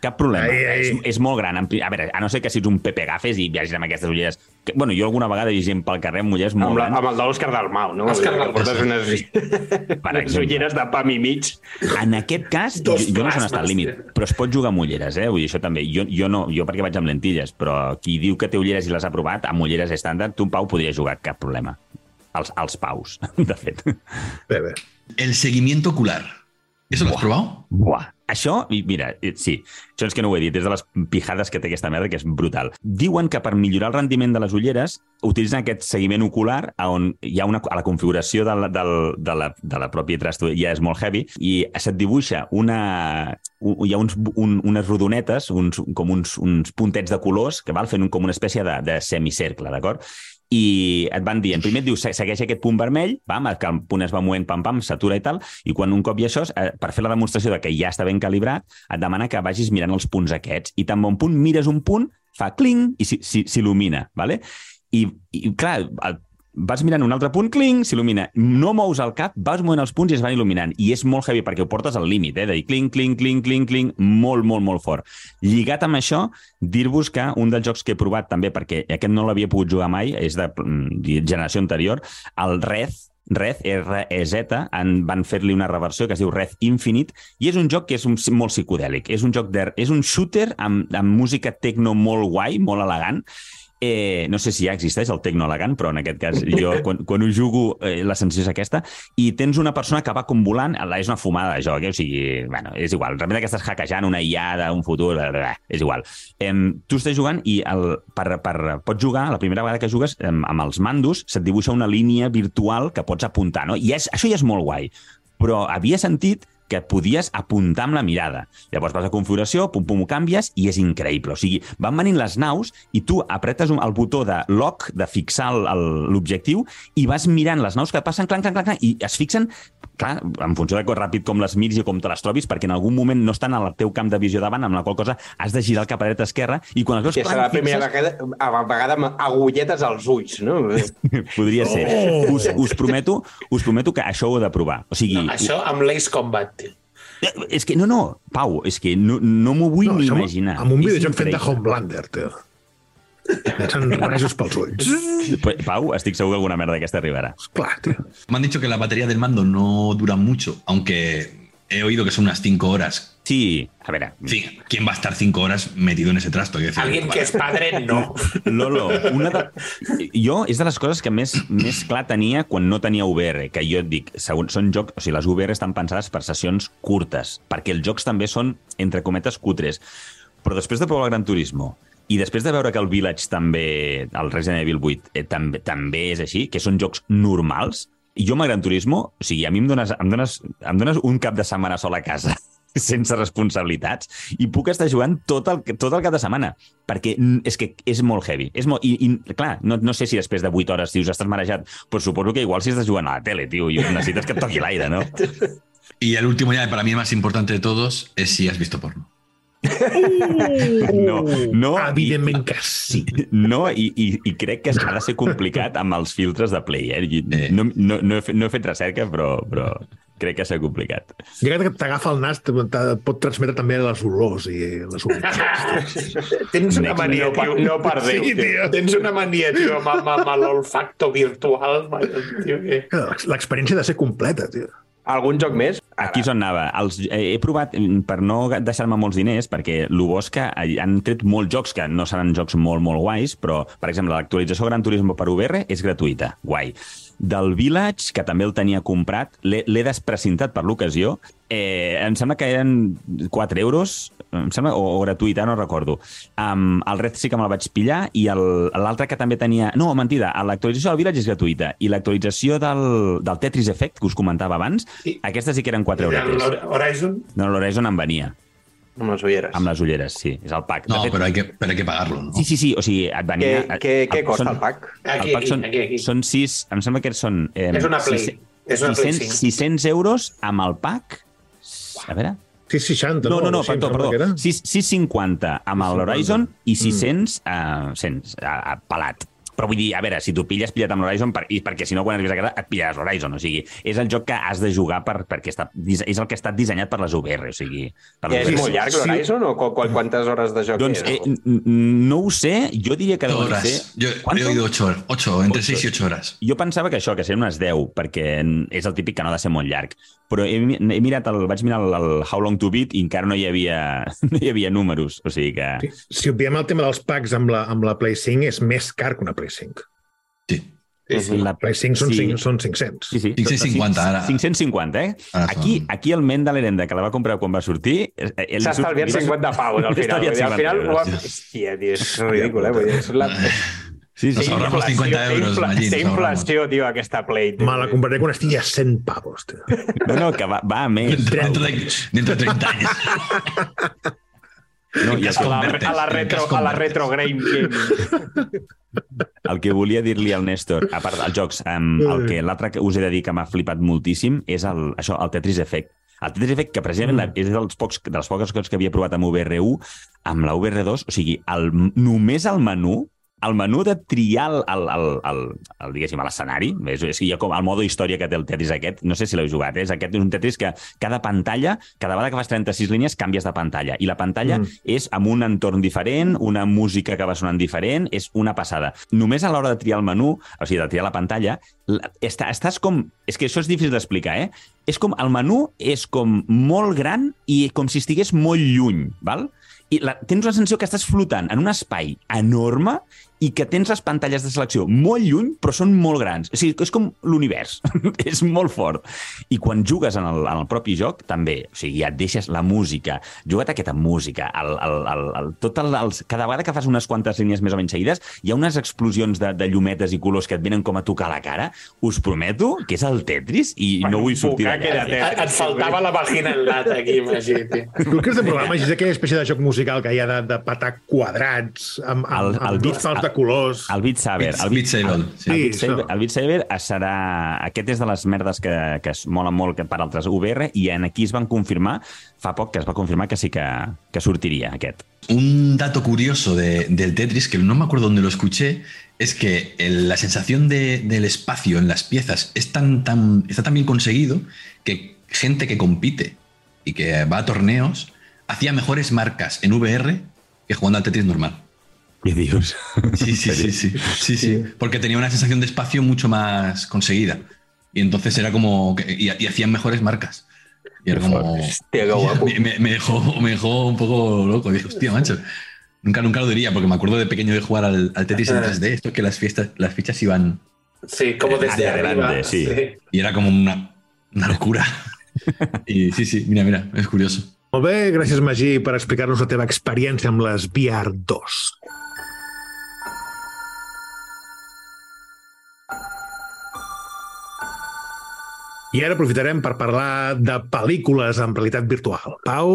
Cap problema, Ai, ai. És, és molt gran. A veure, a no ser que siguis un Pepe Gafes i viatgis amb aquestes ulleres... Que, bueno, jo alguna vegada he vist gent pel carrer amb ulleres molt Amb, la, amb el de l'Òscar Dalmau, no? Òscar Que Dalmau. portes unes, Per unes ulleres de pam i mig. En aquest cas, jo, Dos jo no sé on està el límit, però es pot jugar amb ulleres, eh? Vull dir, això també. Jo, jo no, jo perquè vaig amb lentilles, però qui diu que té ulleres i les ha provat, amb ulleres estàndard, tu, Pau, podria jugar, cap problema. Els, els paus, (laughs) de fet. Bé, bé. El seguimiento ocular. ¿Eso lo has probado? Buah. Això, mira, eh, sí, això és que no ho he dit, és de les pijades que té aquesta merda, que és brutal. Diuen que per millorar el rendiment de les ulleres utilitzen aquest seguiment ocular a on hi ha una, a la configuració del, del, de, la, de la pròpia trasto ja és molt heavy i se't dibuixa una... Un, hi ha uns, un, unes rodonetes, uns, com uns, uns puntets de colors que val fent un, com una espècie de, de semicercle, d'acord? I et van dient, primer et diu, "Se- segueix aquest punt vermell, pam, el punt es va movent, pam, pam, s'atura i tal, i quan un cop hi ha això, eh, per fer la demostració de que ja està ben calibrat, et demana que vagis mirant els punts aquests, i tan bon punt mires un punt, fa cling i si- si- s'il·lumina, ¿vale? I, i clar, vas mirant un altre punt, cling, s'il·lumina. No mous el cap, vas movent els punts i es van il·luminant. I és molt heavy perquè ho portes al límit, eh? de dir cling, cling, cling, cling, cling, molt, molt, molt fort. Lligat amb això, dir-vos que un dels jocs que he provat també, perquè aquest no l'havia pogut jugar mai, és de mm, generació anterior, el Red, Red, R-E-Z, en van fer-li una reversió que es diu Red Infinite, i és un joc que és un, molt psicodèlic. És un joc de, és un shooter amb, amb música techno molt guai, molt elegant, Eh, no sé si ja existeix el tecno elegant, però en aquest cas jo, (laughs) quan, quan ho jugo, eh, la sensació és aquesta, i tens una persona que va com volant, és una fumada de joc, eh? o sigui, bueno, és igual, realment que estàs hackejant una IA d'un futur, bla, bla, bla, és igual. Eh, tu estàs jugant i el, per, per, pots jugar, la primera vegada que jugues, eh, amb els mandos, se't dibuixa una línia virtual que pots apuntar, no? I és, això ja és molt guai, però havia sentit que podies apuntar amb la mirada. Llavors vas a configuració, pum, pum, ho canvies i és increïble. O sigui, van venint les naus i tu apretes el botó de lock, de fixar l'objectiu, i vas mirant les naus que passen, clanc, clanc, clanc, clanc, i es fixen, clar, en funció de com ràpid com les miris i com te les trobis, perquè en algun moment no estan al teu camp de visió davant, amb la qual cosa has de girar el cap a dreta esquerra, i quan els veus Que serà la primera fixes- vegada, a vegada amb agulletes als ulls, no? (laughs) Podria ser. Oh! Us, us, prometo, us prometo que això ho he de provar. O sigui, No, això amb l'Ace Combat, tio. Eh, És que no, no, Pau, és que no, no m'ho vull No, ni imaginar. Amb un videojoc fet de. Homelander, tio. Llancen rajos pels ulls. Pues, Pau, estic segur que alguna merda d'aquesta arribarà. Clar, tio. Me han dicho que la batería del mando no dura mucho, aunque he oído que son unas 5 horas. Sí, a veure, Sí, ¿quién va a estar 5 horas metido en ese trasto? Hay que decir, Alguien que és padre, no. (laughs) Lolo, una de... jo és de les coses que més, més clar tenia quan no tenia VR, que jo et dic, segons, són jocs, o sigui, les VR estan pensades per sessions curtes, perquè els jocs també són, entre cometes, cutres. Però després de provar el Gran Turismo, i després de veure que el Village també, el Resident Evil 8, eh, també, també és així, que són jocs normals, i jo amb el Gran Turismo, o sigui, a mi em dones, em dones, em dones un cap de setmana sol a casa (laughs) sense responsabilitats i puc estar jugant tot el, tot el cap de setmana perquè és que és molt heavy és molt, i, i clar, no, no sé si després de 8 hores dius estàs marejat, però suposo que igual si estàs jugant a la tele, tio, i necessites que et toqui l'aire, no? (laughs) Y el último ya, para mí el más importante de todos, es si has visto porno. (laughs) No, no, Evidentment que sí. No, i, i, i crec que ha de ser complicat amb els filtres de Play. Eh? I Eh. No, no, no, he fet, no he fet recerca, però, però crec que ha de ser complicat. Ja que t'agafa el nas, et pot transmetre també les olors i les olors. (laughs) Tens una Next mania, tio. no per Déu, Sí, tio. Tens una mania, tio, amb, amb, amb l'olfacto virtual. (laughs) L'experiència ha de ser completa, tio. Algun joc més? Aquí és on anava. Els, eh, he provat, mm, per no deixar-me molts diners, perquè el bo és que han tret molts jocs que no seran jocs molt, molt guais, però, per exemple, l'actualització Gran Turismo per VR és gratuïta. Guai. Del Village, que també el tenia comprat, l'he desprecintat per l'ocasió. Eh, em sembla que eren 4 euros, em sembla, o, o gratuïta, no recordo. Um, el Red sí que me'l vaig pillar i l'altre que també tenia... No, mentida, l'actualització del Village és gratuïta i l'actualització del, del Tetris Effect, que us comentava abans, Sí. aquesta sí que eren 4 euros. El Horizon, No, l'Horizon em venia, Amb les ulleres. amb les ulleres, sí, és el pack. De No, fet- pero hay que, pero hay que pagarlo, ¿no? Sí, sí, sí, o sigui, et Què, venia... què, què el- costa són- el pack? aquí, el pack aquí, són, aquí, aquí. són sis, em sembla que són... Eh, És una Play. sis- És una Play 600, 5. 600 euros amb el pack... A veure... 660, No, no, no, em perdó, perdó. era. 6, 650 amb 650. l'Horizon i Mm. 600 uh, 100, uh, pelat. Però vull dir, a veure, si tu pilles pillat amb l'Horizon, per, i perquè si no, quan arribes a casa et pillaràs l'Horizon. O sigui, és el joc que has de jugar per, perquè està, és el que està dissenyat per les VR. O sigui, per I les és VR. molt llarg sí. l'Horizon o qu qu quantes hores de joc Doncs és? eh, no ho sé, jo diria que horas. ser... Yo ¿Cuánto? he oído 8 horas. 8, entre Ocho. 6 y 8 horas. Jo pensava que això, que serien unes 10, perquè és el típic que no ha de ser molt llarg. Però he, he mirat el, vaig mirar el, el How Long to Beat i encara no hi havia, (laughs) no hi havia números. O sigui que... Sí. Si obviem el tema dels packs amb la, amb la Play 5, és més car que una Play 5. Sí. Sí, sí. La Play 5 són, Sí. sí. 5, són 500. Sí, sí. 550 ara. 550, eh? Ara Aquí, són- aquí el ment de l'Herenda, que la va comprar quan va sortir... eh, ell S'ha estalviat 50 paus al (laughs) final. Al final, ho ha... Sí, Hòstia, tio, és ridícul, eh? Vull dir, és la... sí. Nos sí. ahorramos 50 té euros, infla- Magín, Té inflació, tio, aquesta Play. tio. Me la compraré quan estigui a 100 pavos, tio. (laughs) No, no, que va, va a més. Dentro, dentro de, dentro de 30 años. No, i A la, a la retro, a la retro game gaming. (laughs) el que volia dir-li al Néstor, a part dels jocs, um, el que l'altre que us he de dir que m'ha flipat moltíssim és el, això, el Tetris Effect. El Tetris Effect, que precisament mm. és dels pocs, de les poques coses que havia provat amb VR1, amb la VR2, o sigui, el, només el menú, el menú de triar el, el, el, el, diguéssim, l'escenari, és, és ja com el modo història que té el Tetris aquest, no sé si l'heu jugat, eh? és aquest és un Tetris que cada pantalla, cada vegada que fas 36 línies, canvies de pantalla, i la pantalla Mm. és amb un entorn diferent, una música que va sonant diferent, és una passada. Només a l'hora de triar el menú, o sigui, de triar la pantalla, la- està, estàs com... És que això és difícil d'explicar, eh? És com... El menú és com molt gran i com si estigués molt lluny, val? I la, tens una sensació que estàs flotant en un espai enorme i que tens les pantalles de selecció molt lluny, però són molt grans. O sigui, és com l'univers. (laughs) és molt fort. I quan jugues en el, en el propi joc, també. O sigui, ja et deixes la música, juga't aquesta música, el, el, el, el, tot el, els, cada vegada que fas unes quantes línies més o menys seguides, hi ha unes explosions de, de llumetes i colors que et venen com a tocar la cara. Us prometo que és el Tetris i no vull sortir d'allà. Et, et faltava la vagina en lata aquí, imagina't. Tu que és de programa, és aquella espècie de joc musical que hi ha de, de patar quadrats amb, amb, El- el amb dos pals de colors. El Beat Saber. Beat- El Beat Saber, el, sí. el Beat Sí, Saber, això. el Beat Saber serà... Aquest és de les merdes que, que es molen molt que per altres VR i en aquí es van confirmar, fa poc que es va confirmar que sí que, que sortiria aquest. Un dato curioso de- del Tetris, que no me acuerdo dónde lo escuché, es que el- la sensación de- del espacio en las piezas es tan, tan, está tan bien conseguido que gente que compite y que va a torneos hacía mejores marcas en VR que jugando al Tetris normal. Què dius? (laughs) Sí, sí, sí, sí, sí, (laughs) sí. Porque tenía una sensación de espacio mucho más conseguida. Y entonces era como. que- y, y hacían mejores marcas. Y era como. (laughs) Me, me- me dejó, me dejó un poco loco. Dije, hostia, macho. Nunca, nunca lo diría, porque me acuerdo de pequeño de jugar al, al Tetris en 3D, esto que las, fiestas, las fichas iban. Sí, como desde arriba. adelante, sí. Y era como una, una locura. Y sí, sí, mira, mira, es curioso. Molt bé, gràcies, Magí, per explicar-nos la teva experiència amb les VR 2. I ara aprofitarem per parlar de pel·lícules en realitat virtual. Pau?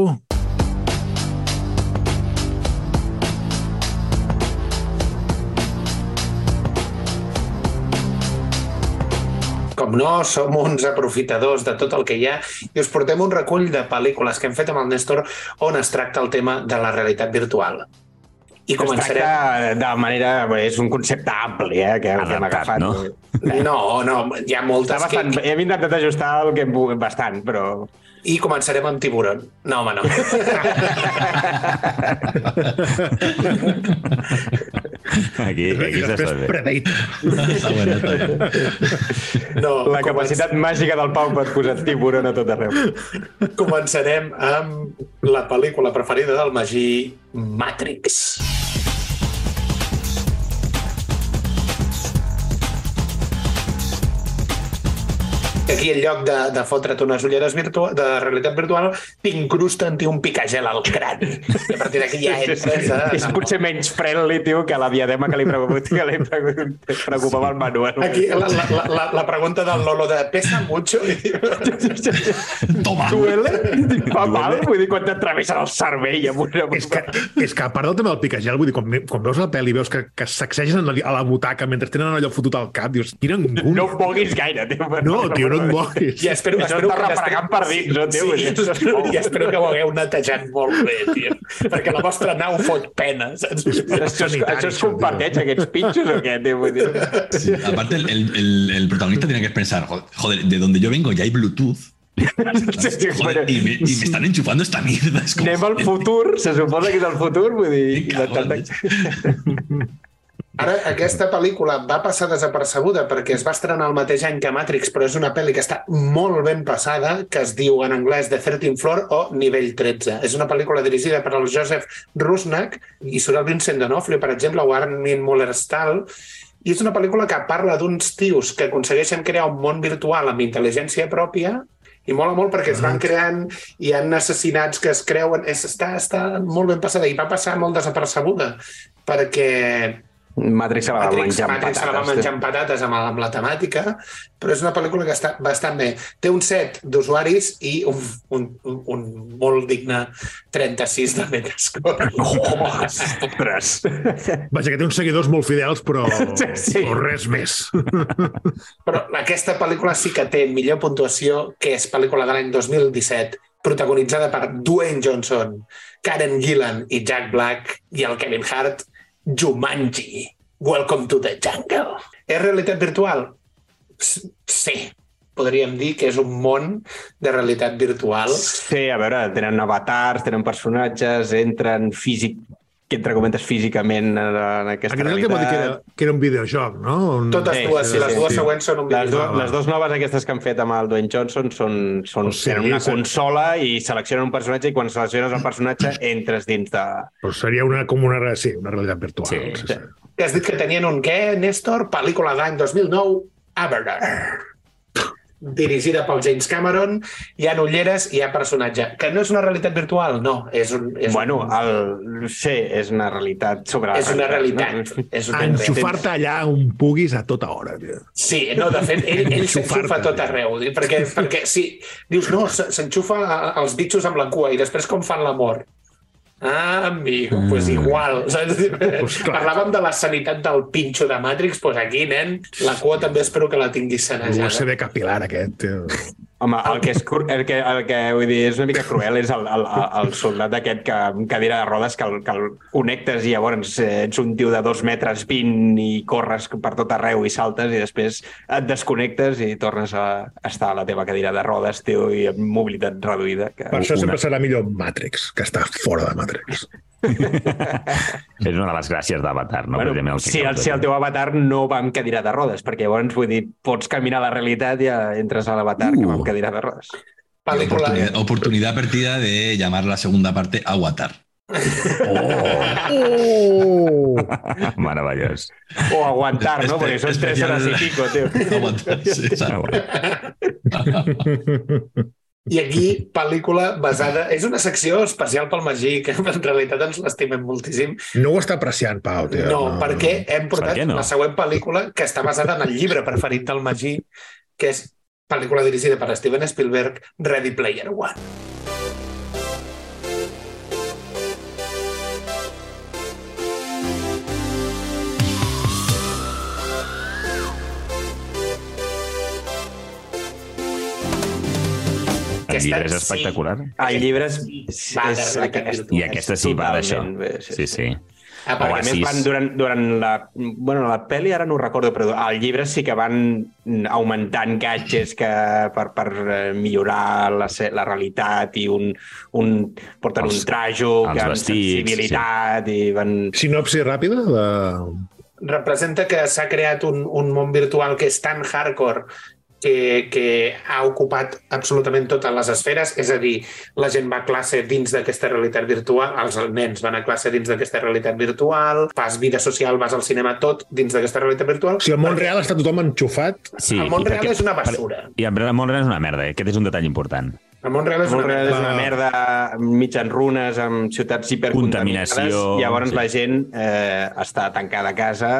Com no, som uns aprofitadors de tot el que hi ha i us portem un recull de pel·lícules que hem fet amb el Néstor on es tracta el tema de la realitat virtual. I Es començarem... tracta de manera... És un concepte ampli, eh, que, que hem Adaptat, agafat. no? No, no, hi ha moltes Està bastant, que... Hem intentat ajustar el que hem pogut bastant, però... I començarem amb Tiburon. No, home, no. Aquí, aquí s'està bé. Bueno. no La capacitat màgica del Pau per posar tiburon a tot arreu. Començarem amb la pel·lícula preferida del Magí, Matrix. Aquí, en lloc de, de fotre't unes ulleres virtua de realitat virtual, t'incrusten-t'hi un picagel al crani. I a partir d'aquí ja entres a... És potser menys friendly, tio, que la diadema que li, preocupa, que li preocupa- preocupava al Manuel. Aquí, la, la, la- la, pregunta del Lolo de pesa mucho? Toma. Duele? Fa mal? Vull dir, quan t'atreveixen el cervell amb una... És que, és que a part del tema del picagel, vull dir, quan, quan veus la pel·li i veus que, que sacsegen a la, a la butaca mentre tenen allò fotut al cap, dius, quina angúnia. No em moguis gaire, tio. no, tio, no et moguis. I espero, no, tio? Sí, i espero que ho hagueu netejat molt bé, tio. Perquè la vostra nau fot pena, saps? Això, això es comparteix, aquests pinxos, o què, tio? Vull dir... Sí, aparte, el, el- el- el protagonista tiene que pensar, joder, de donde yo vengo ya hay Bluetooth. (laughs) Sí, sí, Joder, bueno, y, me, y me están enchufando esta mierda. Es como, Anem al futur, se suposa que és el futur, vull dir... Ara, aquesta pel·lícula va passar desapercebuda perquè es va estrenar el mateix any que Matrix, però és una pel·li que està molt ben passada, que es diu en anglès The 13th Floor o Nivell 13. És una pel·lícula dirigida per el Joseph Rusnak i surt el Vincent D'Onofrio, per exemple, o Armin Muller-Stahl, i és una pel·lícula que parla d'uns tios que aconsegueixen crear un món virtual amb intel·ligència pròpia i mola molt perquè es van creant hi ha assassinats que es creuen. És, està, està molt ben passada i va passar molt desapercebuda perquè Matrix se la va Matrix, menjar amb Matrix se la va patates. menjar amb patates amb, amb la temàtica, però és una pel·lícula que està bastant bé. Té un set d'usuaris i un, un, un, un molt digne 36 de Metascore. Oh, (laughs) ostres! Vaja, que té uns seguidors molt fidels, però, (laughs) Sí. però res més. (laughs) Però aquesta pel·lícula sí que té millor puntuació, que és pel·lícula de l'any 2017, protagonitzada per Dwayne Johnson, Karen Gillan i Jack Black i el Kevin Hart, Jumanji, Welcome to the Jungle. És realitat virtual? Sí, podríem dir que és un món de realitat virtual. Sí, a veure, tenen avatars, tenen personatges, entren físic, que entre comentes físicament en, aquesta Aquest és el que era, realitat. que era un videojoc, no? Un... Totes Sí, dues, sí, i les sí, dues sí. següents són un Les, do, videojoc. les dues noves aquestes que han fet amb el Dwayne Johnson són, són sí, tenen una sí. consola i seleccionen un personatge i quan selecciones el personatge entres dins de... Però seria una, com una, sí, una realitat virtual. Sí, sí, sí. Que has dit que tenien un què, Néstor? Pel·lícula de l'any 2009, Avatar. Dirigida pel James Cameron, hi ha ulleres i hi ha personatge. Que no és una realitat virtual, no. És, un, és, Bueno, un, el... sí, és una realitat sobre la és una realitat. No? És una Enxufar-te allà on puguis a tota hora, tio. Sí, no, de fet, ell, ell s'enxufa tot arreu, perquè, perquè sí, dius, no, s'enxufa a- als bitxos amb la cua i després com fan l'amor? Ah, amigo, doncs pues igual. saps? Pues clar. Parlàvem de la sanitat del pinxo de Matrix, doncs pues aquí, nen, la cua també espero que la tinguis sanejada. L'USB capilar aquest, tio. Home, el que, és, el que, el que vull dir, és una mica cruel és el, el, el, el soldat aquest que amb cadira de rodes que el, que el connectes i llavors eh, ets un tio de dos metres vint i corres per tot arreu i saltes i després et desconnectes i tornes a estar a la teva cadira de rodes, tio, i amb mobilitat reduïda. Que... Per això Una- sempre serà millor Matrix, que està fora de Matrix. (laughs) És una de les gràcies d'Avatar, no? Bueno, Precisament si, el, si el teu avatar no va amb cadira de rodes, perquè llavors, vull dir, pots caminar a la realitat i ja entres a l'avatar uh. Que cadira de. Pel·lícula... Oportunidad, oportunidad perdida de llamar la segunda parte Aguatar. (laughs) Meravellós. O aguantar, no? Este- Perquè són tres hores i pico, tio. Aguatar, sí. (laughs) (laughs) I aquí, pel·lícula basada... És una secció especial pel Magí, que en realitat ens l'estimem moltíssim. No ho està apreciant, Pau, tio. No, perquè hem portat Per no? la següent pel·lícula que està basada en el llibre preferit del Magí, que és pel·lícula dirigida per Steven Spielberg, Ready Player One. El llibre és sí. espectacular. El llibre és... És, realitat és, virtual. I aquesta sí va d'això. Sí, Sí, sí. Ah, Perquè, a més, sí, van durant, durant la... Bueno, la pel·li ara no ho recordo, però al llibre sí que van augmentant gadgets que, per, per eh, millorar la, la realitat i un, un porten Els- un trajo els que amb vestits, sensibilitat i van... Sinopsi ràpida de... representa que s'ha creat un, un món virtual que és tan hardcore que, que ha ocupat absolutament totes les esferes, és a dir, la gent va a classe dins d'aquesta realitat virtual, els nens van a classe dins d'aquesta realitat virtual, fas vida social, vas al cinema, tot dins d'aquesta realitat virtual. O sigui, al món real està tothom enxufat. sí El món real perquè- és una basura. I el món real és una merda. eh? Aquest és un detall important. El món real és una real, és merda. una merda mig en runes, amb ciutats hipercontaminades, llavors sí. la gent eh, està tancada a casa,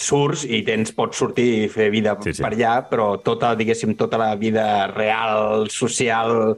surts i tens, pots sortir i fer vida Sí, sí. per allà, però tota, diguéssim, tota la vida real, social,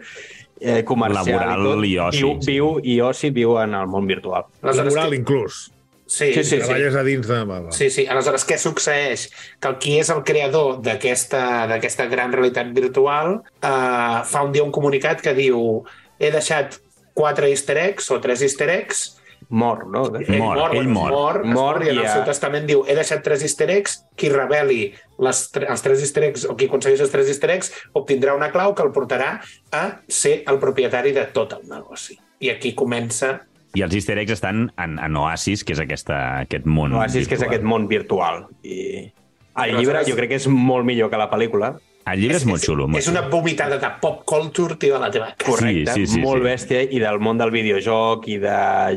eh, comercial Laboral i, tot, i oci, viu, sí. viu, i oci viu en el món virtual. Laboral, què- inclús. Sí, Sí, sí, Treballes a dins de... Sí, sí. Aleshores, què succeeix? Que el qui és el creador d'aquesta d'aquesta gran realitat virtual eh, fa un dia un comunicat que diu he deixat quatre easter eggs o tres easter eggs Mor, no? De fet. ell Mor, mor, ell mor. mor, Mor mor i en el seu testament diu he deixat tres easter eggs, qui reveli les, tre- els tres easter eggs o qui aconsegueix els tres easter eggs obtindrà una clau que el portarà a ser el propietari de tot el negoci. I aquí comença I els easter eggs estan en, en Oasis, que és aquesta, aquest món Oasis, que és virtual. aquest món virtual. I el Aleshores- llibre jo crec que és molt millor que la pel·lícula. El llibre és, molt xulo. Molt És una vomitada de pop culture, tio, a la teva casa. Correcte, Sí, sí, sí, molt sí. bèstia, i del món del videojoc, i de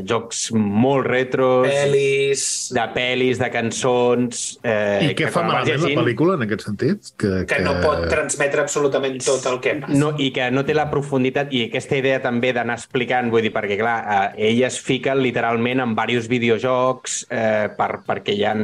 jocs molt retros, Pel·lis... de pel·lis, de cançons... Eh, I què que fa malament la llegint- pel·lícula, en aquest sentit? Que, que no pot transmetre absolutament tot el que passa. No, I que no té la profunditat i aquesta idea també d'anar explicant, vull dir, perquè clar, eh, ell es fica literalment en diversos videojocs eh, per, perquè hi ha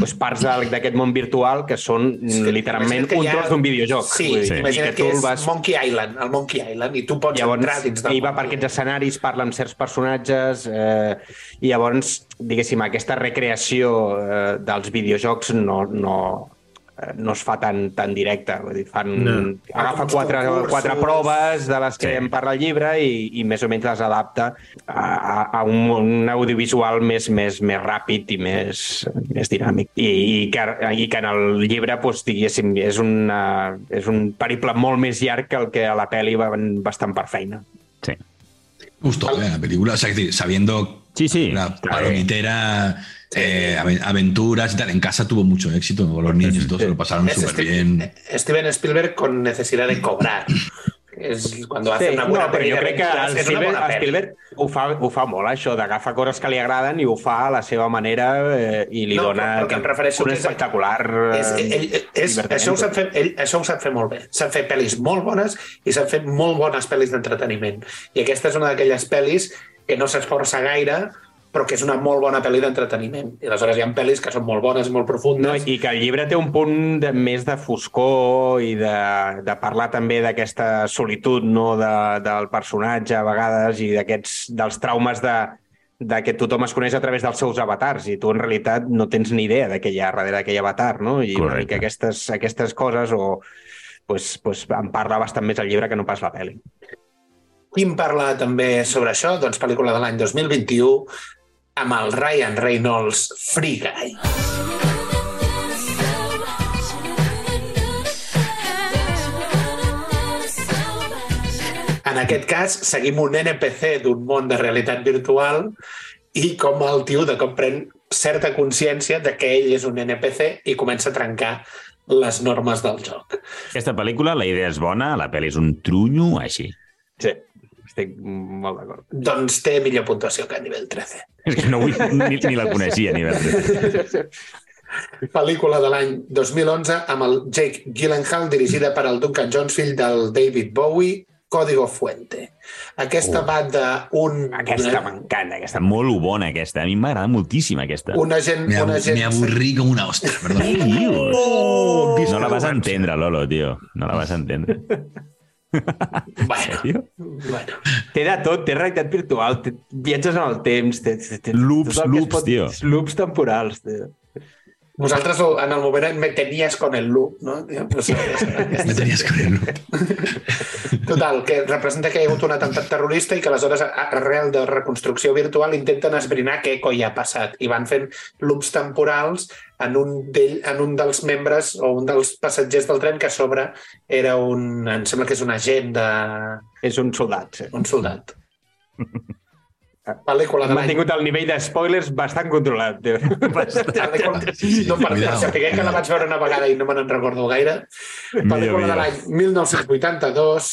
doncs, parts d'aquest món virtual que són que literalment que un ha- tros d'un videojoc. Sí, vull sí. i imagina't que, tu el és vas Monkey Island, el Monkey Island, i tu pots llavors entrar dins del ell va per aquests escenaris, parla amb certs personatges eh, i llavors, diguéssim, aquesta recreació eh, dels videojocs no, no, no es fa tan, tan directa. Vull dir, fan, No. Agafa quatre, quatre proves de les que Sí. en parla el llibre i, i més o menys les adapta a, a, a un, un audiovisual més, més, més ràpid i més, més dinàmic. I, i, que, I que en el llibre, doncs, diguéssim, és, una, és un periple molt més llarg que el que a la pel·li va bastant per feina. Sí. Gustó eh, la película, o sea, sabiendo Sí, sí. la palomitera, eh, ave- aventuras y tal, en casa tuvo mucho éxito, con los niños y todo, se lo pasaron súper bien. Steven Spielberg con necesidad de cobrar. És quan va Sí, una no, bona però jo crec que aventures, el Spielberg. Spielberg ho, fa, ho fa molt, això, d'agafar coses que li agraden i ho fa a la seva manera eh, i li No, dona el que em refereixo un és- espectacular... eh, És, ell, és, això, ho sap fer, ell, això ho sap fer molt bé. S'han fet pel·lis molt bones i s'han fet molt bones pel·lis d'entreteniment. I aquesta és una d'aquelles pel·lis que no s'esforça gaire, però que és una molt bona pel·li d'entreteniment. I aleshores hi ha pel·lis que són molt bones, molt No, profundes. I que el llibre té un punt de, més de foscor i de, de parlar també d'aquesta solitud no, de, del personatge a vegades i d'aquests dels traumes de, de que tothom es coneix a través dels seus avatars i tu en realitat no tens ni idea de què hi ha darrere d'aquell avatar, no? I una Correcte. mica aquestes, aquestes coses o pues, pues, en parla bastant més el llibre que no pas la pel·li. Qui en parla també sobre això? Doncs pel·lícula de l'any 2021 amb el Ryan Reynolds Free Guy. En aquest cas, seguim un NPC d'un món de realitat virtual i com el tio de cop pren certa consciència de que ell és un NPC i comença a trencar les normes del joc. Aquesta pel·lícula, la idea és bona, la pel·li és un trunyo, així. Sí, estic molt d'acord. Doncs té millor puntuació que a nivell 13. És que no vull, ni, ni la coneixia, ni de... Pel·lícula de l'any 2011 amb el Jake Gyllenhaal, dirigida per el Duncan Jones, fill del David Bowie, Código Fuente. Aquesta Oh. va d'un... Aquesta m'encanta, aquesta. Molt bona, aquesta. A mi m'agrada moltíssim, aquesta. Una gent... Me, Una gent aburrí como una ostra, perdón. Què dius? Oh, No la vas entendre, Lolo, tio. No la vas entendre. (laughs) Bueno, bueno. Té de tot, té realitat virtual, té viatges en el temps, té, té, té Loops, tot loops, tio. Loops temporals, tio. Vosaltres en el moment me tenies con el loop, no? Pues, Me tenías con el loop. (laughs) Total, que representa que hi ha hagut un atemptat terrorista i que aleshores, arrel de reconstrucció virtual, intenten esbrinar què coi ha passat. I van fent loops temporals en un, en un dels membres o un dels passatgers del tren que a sobre era un... Em sembla que és un agent de... És un soldat, sí. un soldat. Pel·lícula de l'any... tingut el nivell de spoilers bastant controlat. Pel·lícula... (laughs) No, per, Cuidao. saber que la vaig veure una vegada i no me n'en recordo gaire. Pel·lícula de l'any 1982,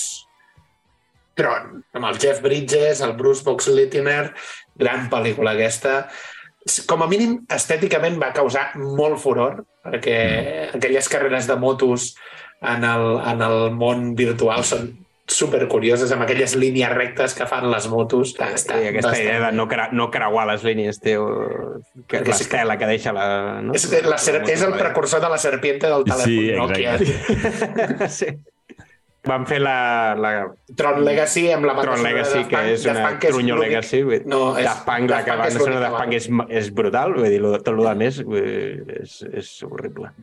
Tron, amb el Jeff Bridges, el Bruce Boxleitner, gran pel·lícula aquesta. Com a mínim, estèticament va causar molt furor, perquè aquelles carreres de motos en el, en el món virtual són super curioses, amb aquelles línies rectes que fan les motos. Està, està I aquesta bastant idea de no, cre no creuar les línies, tio, que l'estela que deixa la... No? És, la, ser- és el precursor de la serpiente del telèfon (laughs) Sí, Nokia. sí. Van fer la, la Tron Legacy amb la Tron Legacy, que és una trunyo Legacy. Vull... No, és- Daft Punk, la que Punk va és de l'única Daft Punk és, és brutal, vull dir, tot el que més és, és horrible.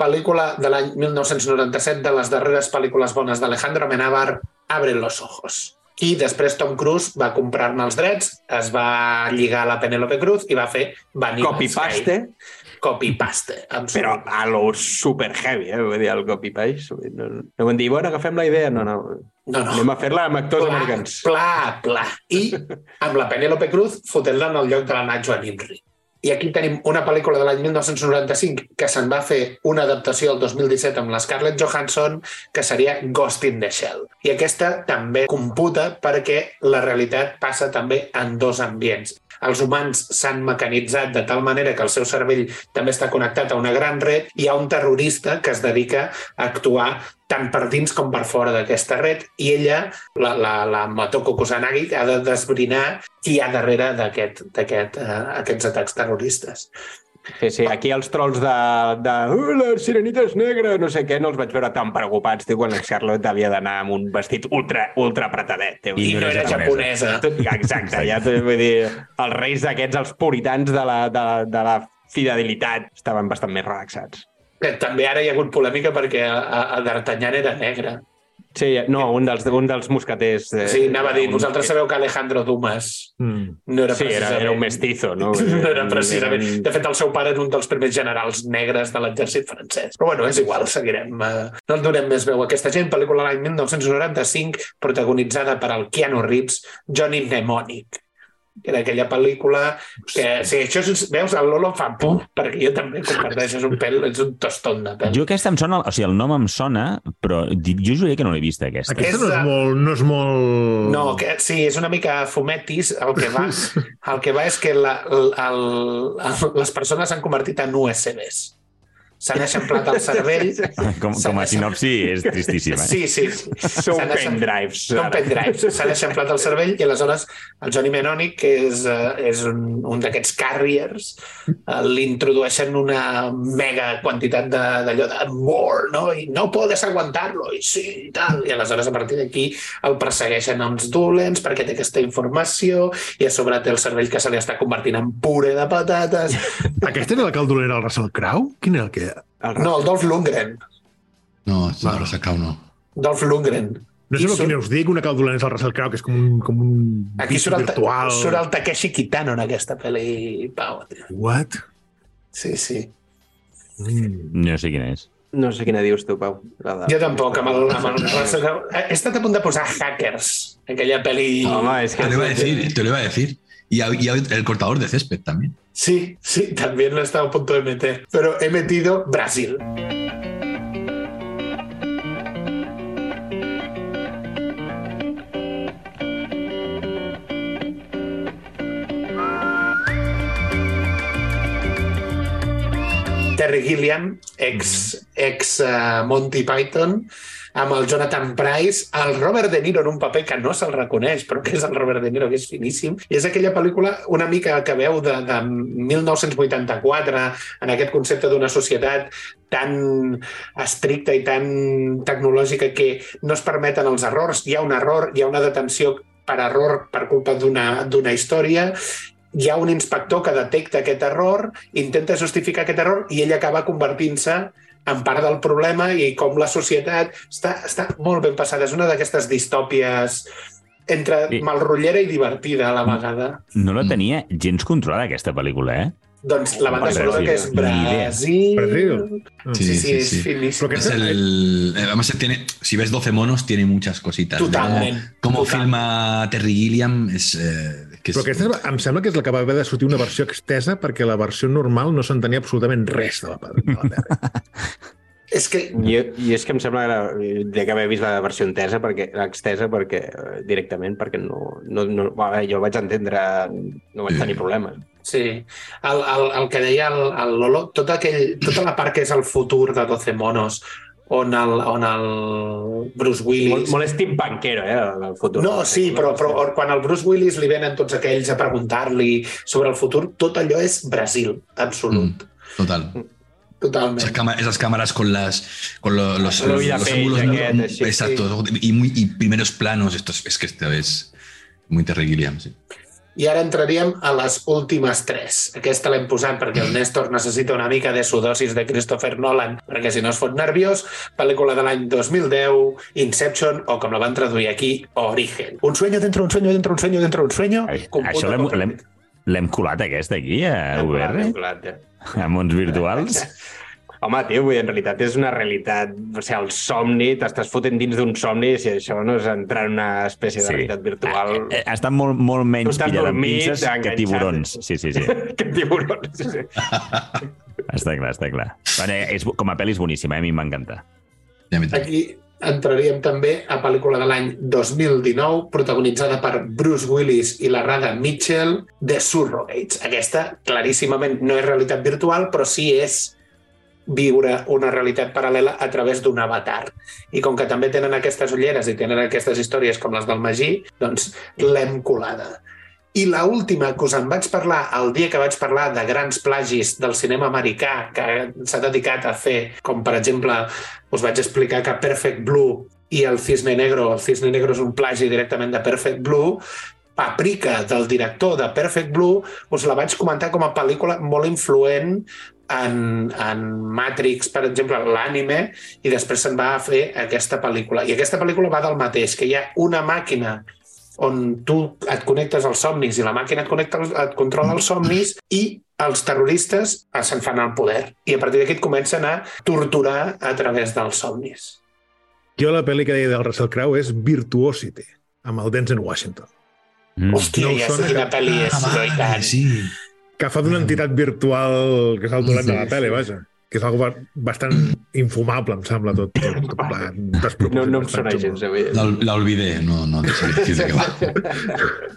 Pel·lícula de l'any 1997 de les darreres pel·lícules bones d'Alejandro Amenábar, Abre los ojos. I després Tom Cruise va comprar-ne els drets, es va lligar a la Penélope Cruz i va fer Vanilla Copy-paste, Sky. Copy-paste, però a lo super heavy, eh? Vull dir, el copy-paste. dir, No, no van dir, bueno, agafem la idea. No, no. No, no. Anem a fer-la amb actors Pla, americans. pla, pla. I amb la Penélope Cruz fotent-la en el lloc de la Nat Joan Imri. I aquí tenim una pel·lícula de l'any 1995 que se'n va fer una adaptació el 2017 amb la Scarlett Johansson que seria Ghost in the Shell. I aquesta també computa perquè la realitat passa també en dos ambients. Els humans s'han mecanitzat de tal manera que el seu cervell també està connectat a una gran red hi ha un terrorista que es dedica a actuar tant per dins com per fora d'aquesta red i ella, la, la, la Matoko Kusanagi, ha de desbrinar qui hi ha darrere d'aquest, d'aquest, uh, aquests atacs terroristes. Sí, sí, aquí els trolls de, de "Uh, la sirenita és negra, no sé què, no els vaig veure tan preocupats, tio, quan la Charlotte havia d'anar amb un vestit ultra, ultra apretadet. Tio. I, no era japonesa. Tot, exacte, ja t'ho vull dir, els reis d'aquests, els puritans de la, de, la- de la fidelitat, estaven bastant més relaxats. També ara hi ha hagut polèmica perquè a, a, a D'Artagnan era negre. Sí, no, un dels, un dels mosqueters... Eh, Sí, anava a dir, un- vosaltres sabeu que Alejandro Dumas Mm. no era Sí, era, (laughs) precisament... era un mestizo, no? No era precisament. Era De fet, el seu pare era un dels primers generals negres de l'exèrcit francès. Però bueno, és igual, seguirem. eh, No el donem més veu a aquesta gent. Pel·lícula l'any 1995, protagonitzada per el Keanu Reeves, Johnny Mnemonic. Que era aquella pel·lícula que, sí, això és, veus, el Lolo fa por, perquè jo també comparteixo, és un pèl, és un tostón de pèl. Jo aquesta em sona, o sigui, el nom em sona, però jo juraria que no l'he vista, aquesta. Aquesta És no és molt... No és molt... No, que, sí, és una mica fumetis. El que va, (laughs) el que va és que la, el, el, les persones s'han convertit en USBs. S'han eixamplat el cervell. Com, com a sinopsi és tristíssima. Eh? Sí, sí. Són eixam- pendrives. Són pendrives. S'han eixamplat el cervell i aleshores el Johnny Menonic, que és, uh, és un, un d'aquests carriers, uh, li introdueixen una mega quantitat de- d'allò de, more, no? I no podes aguantar-lo, i sí, i tal. I aleshores a partir d'aquí el persegueixen uns dolents perquè té aquesta informació i a sobre té el cervell que se li està convertint en puré de patates. Aquesta era la que el dolent era el Russell Crowe? Quin era el que... El No, el Dolph Lundgren. No, no, Rosa Crowe no. Dolph Lundgren. No sé el surt- us dic, una que el dolent és el Russell Crowe, que és com un, com un Aquí surt el, virtual. surt el Takeshi Kitano en aquesta pel·li, Pau. tio. What? Sí, sí. Mm. No sé quina és. No sé quina dius tu, Pau. La de... Jo tampoc, amb el, amb el Russell Crowe. He estat a punt de posar Hackers, aquella pel·li... Home, és que... Te lo iba a decir, te lo iba a decir. Y, y el cortador de césped también. Sí, sí, también lo he estado a punto de meter. Pero he metido Brasil. Terry Gilliam, ex, ex uh, Monty Python, amb el Jonathan Price, el Robert De Niro en un paper que no se'l reconeix, però que és el Robert De Niro, que és finíssim. I és aquella pel·lícula una mica que veu de, de 1984, en aquest concepte d'una societat tan estricta i tan tecnològica que no es permeten els errors. Hi ha un error, hi ha una detenció per error per culpa d'una història hi ha un inspector que detecta aquest error, intenta justificar aquest error i ell acaba convertint-se en part del problema i com la societat està, està molt ben passada. És una d'aquestes distòpies entre Sí. malrotllera i divertida a la vegada. No la Mm. tenia gens controlada, aquesta pel·lícula, eh? Doncs la banda Brasil, sonora que és. Brasil. Brasil. Sí, sí, Sí, és sí, sí. finíssim. Però Es el, además, tiene, si ves 12 monos, tiene muchas cositas. Totalment. Total. filma Terry Gilliam, es, eh, que es- Però aquesta és- em sembla que és la que va haver de sortir una versió extesa perquè la versió normal no s'entenia absolutament res de la, de la pel·li. (laughs) És que I, I és que em sembla que de que haver vist la versió entesa, perquè extesa perquè eh, directament, perquè no, no, no jo el vaig entendre, no vaig tenir problemes. Sí, el, el, el que deia el, el Lolo, tot aquell, tota la part que és el futur de 12 monos, on el, on el Bruce Molt, Willis... molt steampunkero, eh, el, el futur. No, sí, però, però quan el Bruce Willis li venen tots aquells a preguntar-li sobre el futur, tot allò és Brasil, absolut. Mm, total. Totalment. Esas, cámaras, esas cámaras con las con lo- los, Lo los, los page, ángulos, ¿no? aquest, sí, exacto y muy y primeros planos esto es, es que esto es muy Terry Gilliam sí. I ara entraríem a les últimes tres. Aquesta l'hem posat perquè el Néstor necessita una mica de sudosis de Christopher Nolan, perquè si no es fot nerviós, pel·lícula de l'any 2010, Inception, o com la van traduir aquí, Origen. Un sueño dentro, un sueño dentro, un sueño dentro, un sueño... Ai, Això l'hem- l'hem l'hem colat, aquesta, aquí, a Hem colat, hem UR, colat, ja. a mons virtuals. (laughs) Home, tio, vull dir, en realitat és una realitat, o sigui, el somni, t'estàs fotent dins d'un somni i si això no és entrar en una espècie de realitat virtual... Eh, eh, Està molt, molt menys pillada amb pinces (laughs) que tiburons. Sí, sí, sí. que tiburons, sí, sí. està clar, està clar. Bueno, és, com a pel·li és boníssima, eh? a mi m'encanta. Aquí entraríem també a pel·lícula de l'any 2019, protagonitzada per Bruce Willis i la Rada Mitchell, The Surrogates. Aquesta, claríssimament, no és realitat virtual, però sí és viure una realitat paral·lela a través d'un avatar. I com que també tenen aquestes ulleres i tenen aquestes històries com les del Magí, doncs l'hem colada. I la última que us en vaig parlar el dia que vaig parlar de grans plagis del cinema americà que s'ha dedicat a fer, com per exemple us vaig explicar que Perfect Blue i el Cisne Negro, el Cisne Negro és un plagi directament de Perfect Blue, Paprika, del director de Perfect Blue, us la vaig comentar com a pel·lícula molt influent en, en Matrix, per exemple, l'ànime, i després se'n va fer aquesta pel·lícula. I aquesta pel·lícula va del mateix, que hi ha una màquina on tu et connectes als somnis i la màquina et, connecta, et controla els somnis i els terroristes se'n fan el poder. I a partir d'aquí comencen a torturar a través dels somnis. Jo la pel·li que deia del Russell Crowe és Virtuosity, amb el Denzel Washington. Mm. Hòstia, No ja sé quina que- pel·li és. Ah, no, i vale, tant. sí. Que fa d'una entitat virtual que és el dolent de la tele, sí. vaja. Que és algo ba- bastant infumable, em sembla, tot. tot, tot plegat, No, no em sona gens, avui. La, la olvidé, no, no sé decir de què va.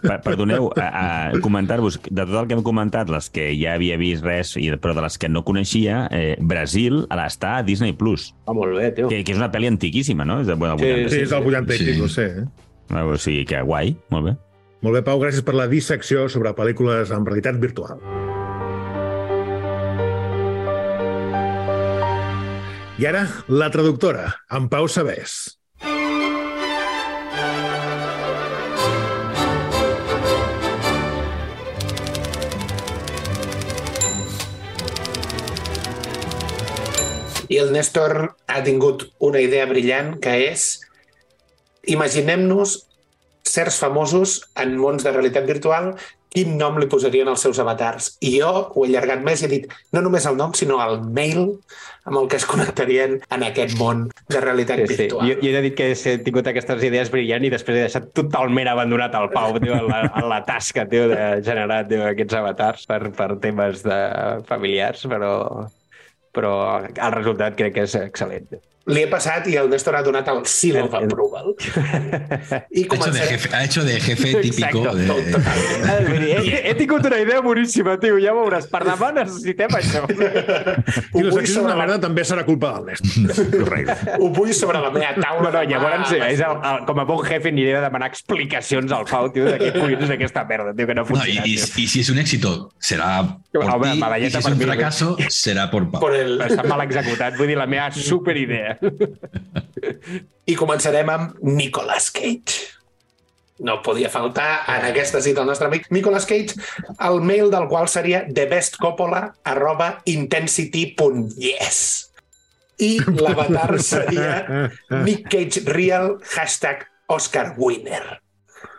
Per- Perdoneu, a, a comentar-vos, de tot el que hem comentat, les que ja havia vist res, i, però de les que no coneixia, eh, Brasil a l'estar a Disney+. Plus, Ah, molt bé, tio. que, que és una pel·li antiquíssima, no? És de, bueno, Sí, 80. Sí, és del 80 i Sí. pico, sé. Eh? Ah, O sigui que guai, molt bé. Molt bé, Pau, gràcies per la dissecció sobre pel·lícules amb realitat virtual. I ara, la traductora, en Pau Sabés. I el Néstor ha tingut una idea brillant que és imaginem-nos certs famosos en mons de realitat virtual quin nom li posarien als seus avatars. I jo ho he allargat més i he dit no només el nom, sinó el mail amb el que es connectarien en aquest món de realitat Sí, sí. virtual. Jo, jo he de dir que he tingut aquestes idees brillants i després he deixat totalment abandonat el Pau tio, en, la, en la tasca tio, de generar tio, aquests avatars per, per temes de familiars, però, però el resultat crec que és excel·lent. Li he passat i el Néstor ha donat el seal of approval. (laughs) I Ha hecho de jefe, ha hecho de jefe típico. Exacto, de- tot- totalment. He, he tingut una idea boníssima, tio, ja veuràs. Per demà necessitem això. (laughs) I és sobre una la, merda també serà culpa del Néstor. (laughs) Correcte. ho vull sobre la meva taula. No, no, llavors, a les és el, el, com a bon jefe, aniré a demanar explicacions al Pau, tio, de què collons és aquesta merda, tio, que no ha No, y- tio. y si es un éxito, será por Hombre, ti, medalleta si es per un mi. fracaso, será por Pau. por el... Està mal executat, vull dir, la meva superidea. I començarem amb Nicolas Cage. No podia faltar en aquesta cita el nostre amic Nicolas Cage, el mail del qual seria thebestcoppola arroba intensity.yes. I l'avatar seria Nick Cage Real hashtag Oscar Winner.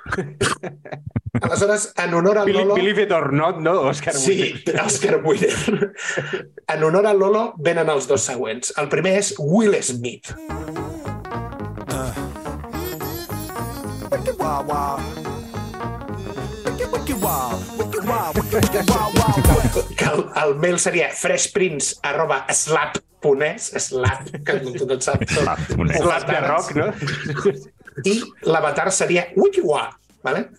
(laughs) Aleshores, en honor Believe, Lolo... believe it or not, no, Òscar? Sí, (laughs) Oscar Winner. En honor al Lolo venen els dos següents. El primer és Will Smith. Que el, el mail seria freshprince arroba slap.es, slap, que tothom sap. Slap.es. Slap de rock, no? (laughs) I l'avatar seria wikiwa, vale?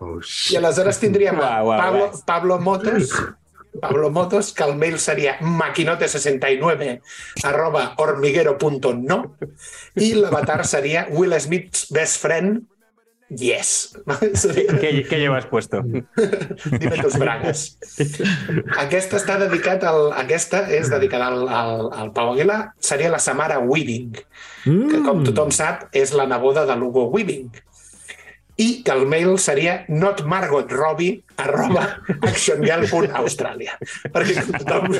Oh, (laughs) I aleshores tindríem a Uau, uau, Pablo, uau. Pablo Motos, Pablo Motos, que el mail seria maquinote69 arroba hormiguero.no i l'avatar seria Will Smith's best friend Yes. ¿Qué, ¿Qué llevas puesto? Dime tus bragues. Aquesta està dedicat al, aquesta és dedicada al, al, al Pau Aguilar. Seria la Samara Weaving, que com tothom sap és la neboda de l'Hugo Weaving. I que el mail seria notmargotrobbie arroba (laughs) actiongirl.austràlia. Perquè tothom,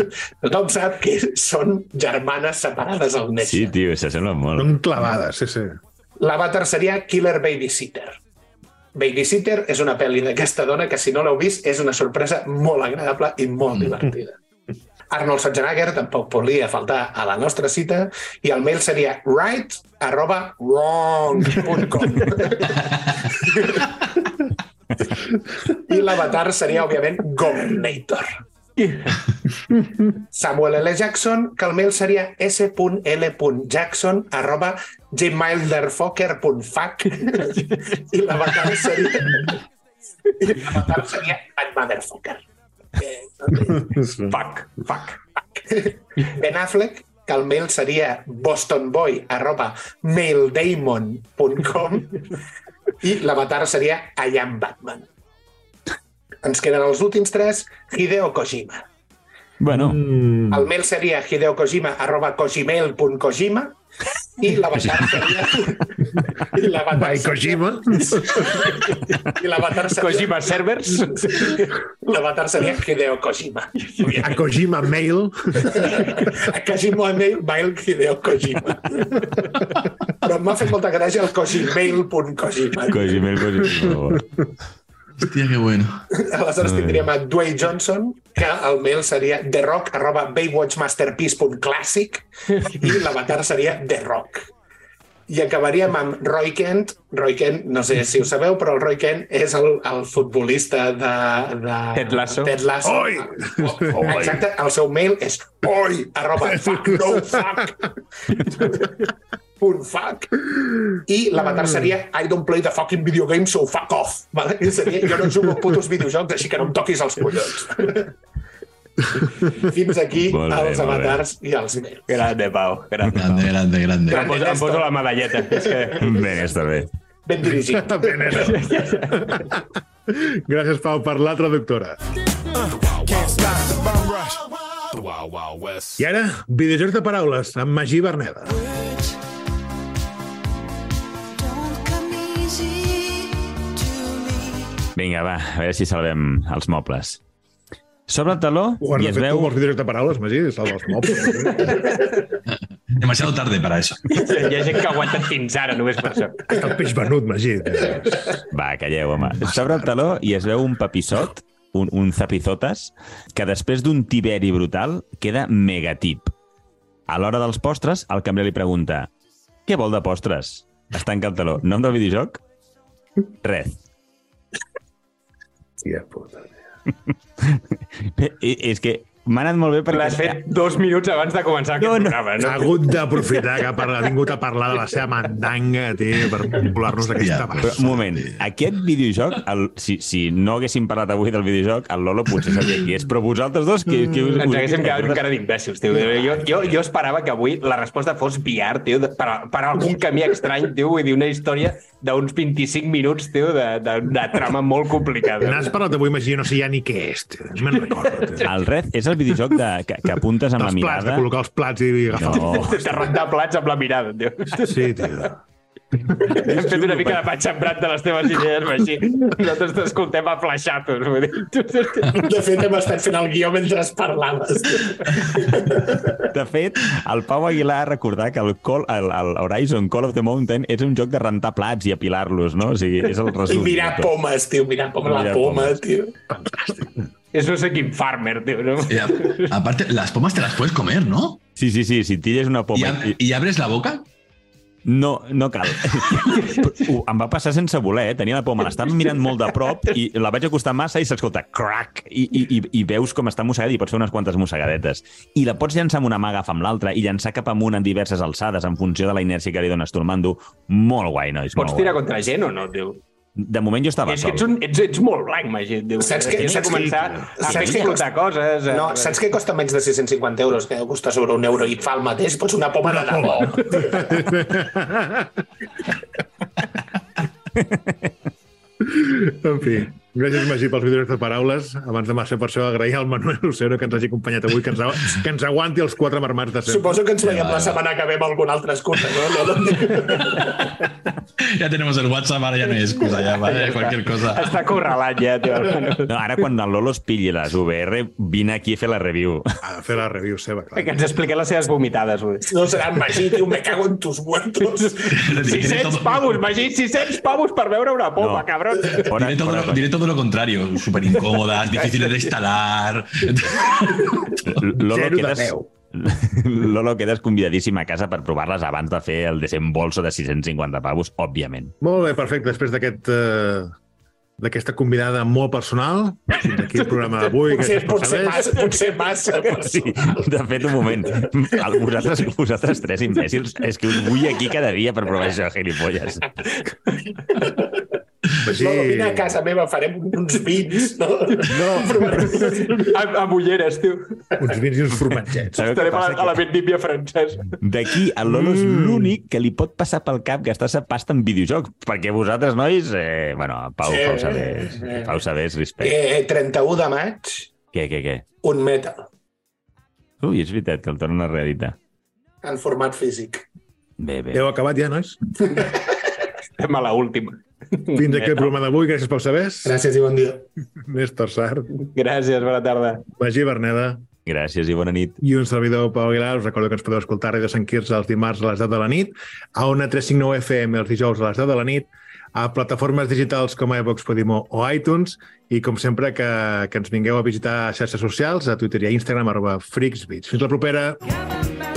tothom sap que són germanes separades al Sí, néixer. tio, s'assemblen molt. Són clavades, sí, sí. L'avatar seria Killer Babysitter. Babysitter és una pel·li d'aquesta dona que, si no l'heu vist, és una sorpresa molt agradable i molt divertida. Arnold Schwarzenegger tampoc podia faltar a la nostra cita i el mail seria right arroba wrong.com (laughs) i l'avatar seria, òbviament, Governator. (laughs) Samuel L. Jackson, que el mail seria s.l.jackson arroba gmailderfucker.fuck i l'avatar seria i l'avatar seria Bad Motherfucker. Eh, (laughs) Fuck, fuck. Ben Affleck, que el mail seria bostonboy arroba maildamon.com i l'avatar seria I am Batman. Ens queden els últims tres, Hideo Kojima. Bueno, Mm. El mail seria hideokojima arroba kojimail.kojima i l'avatar seria... I l'avatar Kojima. I l'avatar seria... Kojima Servers. L'avatar seria Hideo Kojima. A Kojima Mail. A Kojima mail, mail Hideo Kojima. Però m'ha fet molta gràcia el kojimail.kojima. Cosimo, Hostia, qué bueno. Aleshores tindríem a Dwayne Johnson, que el mail seria therock arroba baywatchmasterpiece.classic i l'avatar seria The Rock. I acabaríem amb Roy Kent. Roy Kent, no sé si ho sabeu, però el Roy Kent és el, el futbolista de, de... Ted Lasso. Ted Lasso. Oi! Oh, exacte, el seu mail és oi, arroba (laughs) fuck, no fuck. (laughs) punt fuck. I l'avatar seria I don't play the fucking video game, so fuck off. Vale? I seria, jo no jugo putos videojocs, així que no em toquis els collons. (laughs) Fins aquí Molt bé, els bé. avatars i els mails. Grande, Pau. Grande. Grande, grande, grande. Em poso, em poso la medalleta. És que... (laughs) Bé, està bé. Ben dirigit. (laughs) Ben, Gràcies, Pau, per la traductora. I ara, videojocs de paraules, amb Magí Berneda. Don't Vinga, va, a veure si salvem els mobles. Sobre el taló Ho has i es fet tu veu... amb els videojocs de paraules, Magí? És el dels mobles. (laughs) Demasiado tarde para eso. Hi ha gent que ha aguantat fins ara només per això. Està el peix venut, Magí. Va, calleu, home. S'obre el taló i es veu un papissot, un, un zapizotes, que després d'un tiberi brutal queda megatip. A l'hora dels postres, el cambrer li pregunta què vol de postres? Es tanca el taló. Nom del videojoc? Res. Tia puta. I- És que m'ha anat molt bé perquè... L'has fet dos minuts abans de començar aquest No, no. programa. S'ha No? hagut d'aprofitar que ha, parlat, ha vingut a parlar de la seva mandanga, tio, per popular-nos d'aquesta Ja, Però, bassa. un moment, aquest videojoc, el, si, si no haguéssim parlat avui del videojoc, el Lolo potser sabia qui és, però vosaltres dos... Qui, qui us, Ens haguéssim quedat encara d'imbècils, tio. Jo, jo, jo esperava que avui la resposta fos VR, tio, per, per algun camí estrany, tio, vull dir, una història d'uns 25 minuts, tio, de, de, de trama molt complicada. N'has parlat avui, Magí, no sé ja ni què és, tio. No me'n recordo, tio. El Red és el videojoc de, que, que apuntes amb la Dels plats, de mirada... col·locar els plats i agafar... No, De rentar plats amb la mirada, tio. Sí, tio. Hem fet una mica de patxembrat de les teves idees, així. Nosaltres t'escoltem a flaixatos, vull dir. De fet, hem estat fent el guió mentre parlaves. de fet, el Pau Aguilar ha recordat que el, Call, el, el Horizon Call of the Mountain és un joc de rentar plats i apilar-los, no? O sigui, és el I resum. mirar pomes, tio, mirar poma, la Mirar poma, pomes. tio. És no sé quin farmer, tio, no? Y a- aparte, las pomas te las puedes comer, ¿no? Sí, sí, sí, si tilles una Y, poma... ab- y abres la boca No, no cal. (laughs) Em va passar sense voler, eh? Tenia la poma, l'estava mirant molt de prop i la vaig acostar massa i s'escolta crac i, i, i, i veus com està mossegada i pots fer unes quantes mossegadetes. I la pots llançar amb una mà, agafar amb l'altra i llançar cap amunt en diverses alçades en funció de la inèrcia que li dones tu el mando. Molt guai, nois. Pots tirar guai. contra gent o no, tio? De moment jo estava És que sol. ets, un, ets, ets molt blanc, Magí. Saps que- saps que- començar a saps fer que escoltar coses. a- No, saps què costa menys de 650 euros? Que deu costar sobre un euro i fa el mateix? Pots una poma de debò. (laughs) En fi, gràcies, Magí, pels vídeos de paraules. Abans de marxar per això, agrair al Manuel Lucero que ens hagi acompanyat avui, que ens, que ens aguanti els quatre marmats de sempre. Suposo que ens veiem la setmana que ve amb alguna altra excusa, no? no, no. (laughs) Ya tenemos el WhatsApp, ahora ya no hay excusa, ya vale, cualquier cosa. Està correlat ja, tio. No, ara, quan el Lolo es pilli les VR, vine aquí a fer la review. Ha de fer la review seva, clar. Que ens expliqui les seves vomitades, dir. No serà en Magí, tio, me cago en tus muertos. Diré 600 todo- pavos, Magí, 600 pavos per veure una poma, No. cabrón. Diré diré todo lo contrario, súper incómodas, (laughs) difíciles de instalar. Lolo, quedes... Lolo, quedes convidadíssim a casa per provar-les abans de fer el desembolso de 650 pavos, òbviament. Molt bé, perfecte. Després d'aquest... eh, d'aquesta convidada molt personal, fins aquí el programa d'avui. Potser, per potser, massa, potser massa. Sí, de fet, un moment. El, vosaltres, vosaltres tres imbècils, és que us vull aquí cada dia per provar això, gilipolles. Magí, No, vine a casa meva, farem uns vins, no? No. Amb, amb ulleres, tio. uns vins i uns formatgets. Estarem a, a la vendímia francesa. D'aquí, el Lolo és l'únic que li pot passar pel cap gastar-se pasta en videojocs, perquè vosaltres, nois, eh, bueno, Pau, Sí. Pau Sabés, Pau Sabés, respecte. Eh, 31 de maig, Què, què, què? un metal, Ui, és veritat que el torna a reeditar. en format físic. Bé, bé. Heu acabat ja, nois? Estem a la última. Fins aquí el programa d'avui. Gràcies pel sabers. Gràcies i bon dia. Néstor Sart, Gràcies, bona tarda. Magí Berneda Gràcies i bona nit. i un servidor, Pau Aguilar. Us recordo que ens podeu escoltar a Ràdio Sant Quirze els dimarts a les 10 de la nit, a Ona 359 FM els dijous a les 10 de la nit, a plataformes digitals com iVox, Podimo o iTunes i, com sempre, que, que ens vingueu a visitar a xarxes socials, a Twitter i a Instagram, arroba freaksbeats. Fins la propera! Gather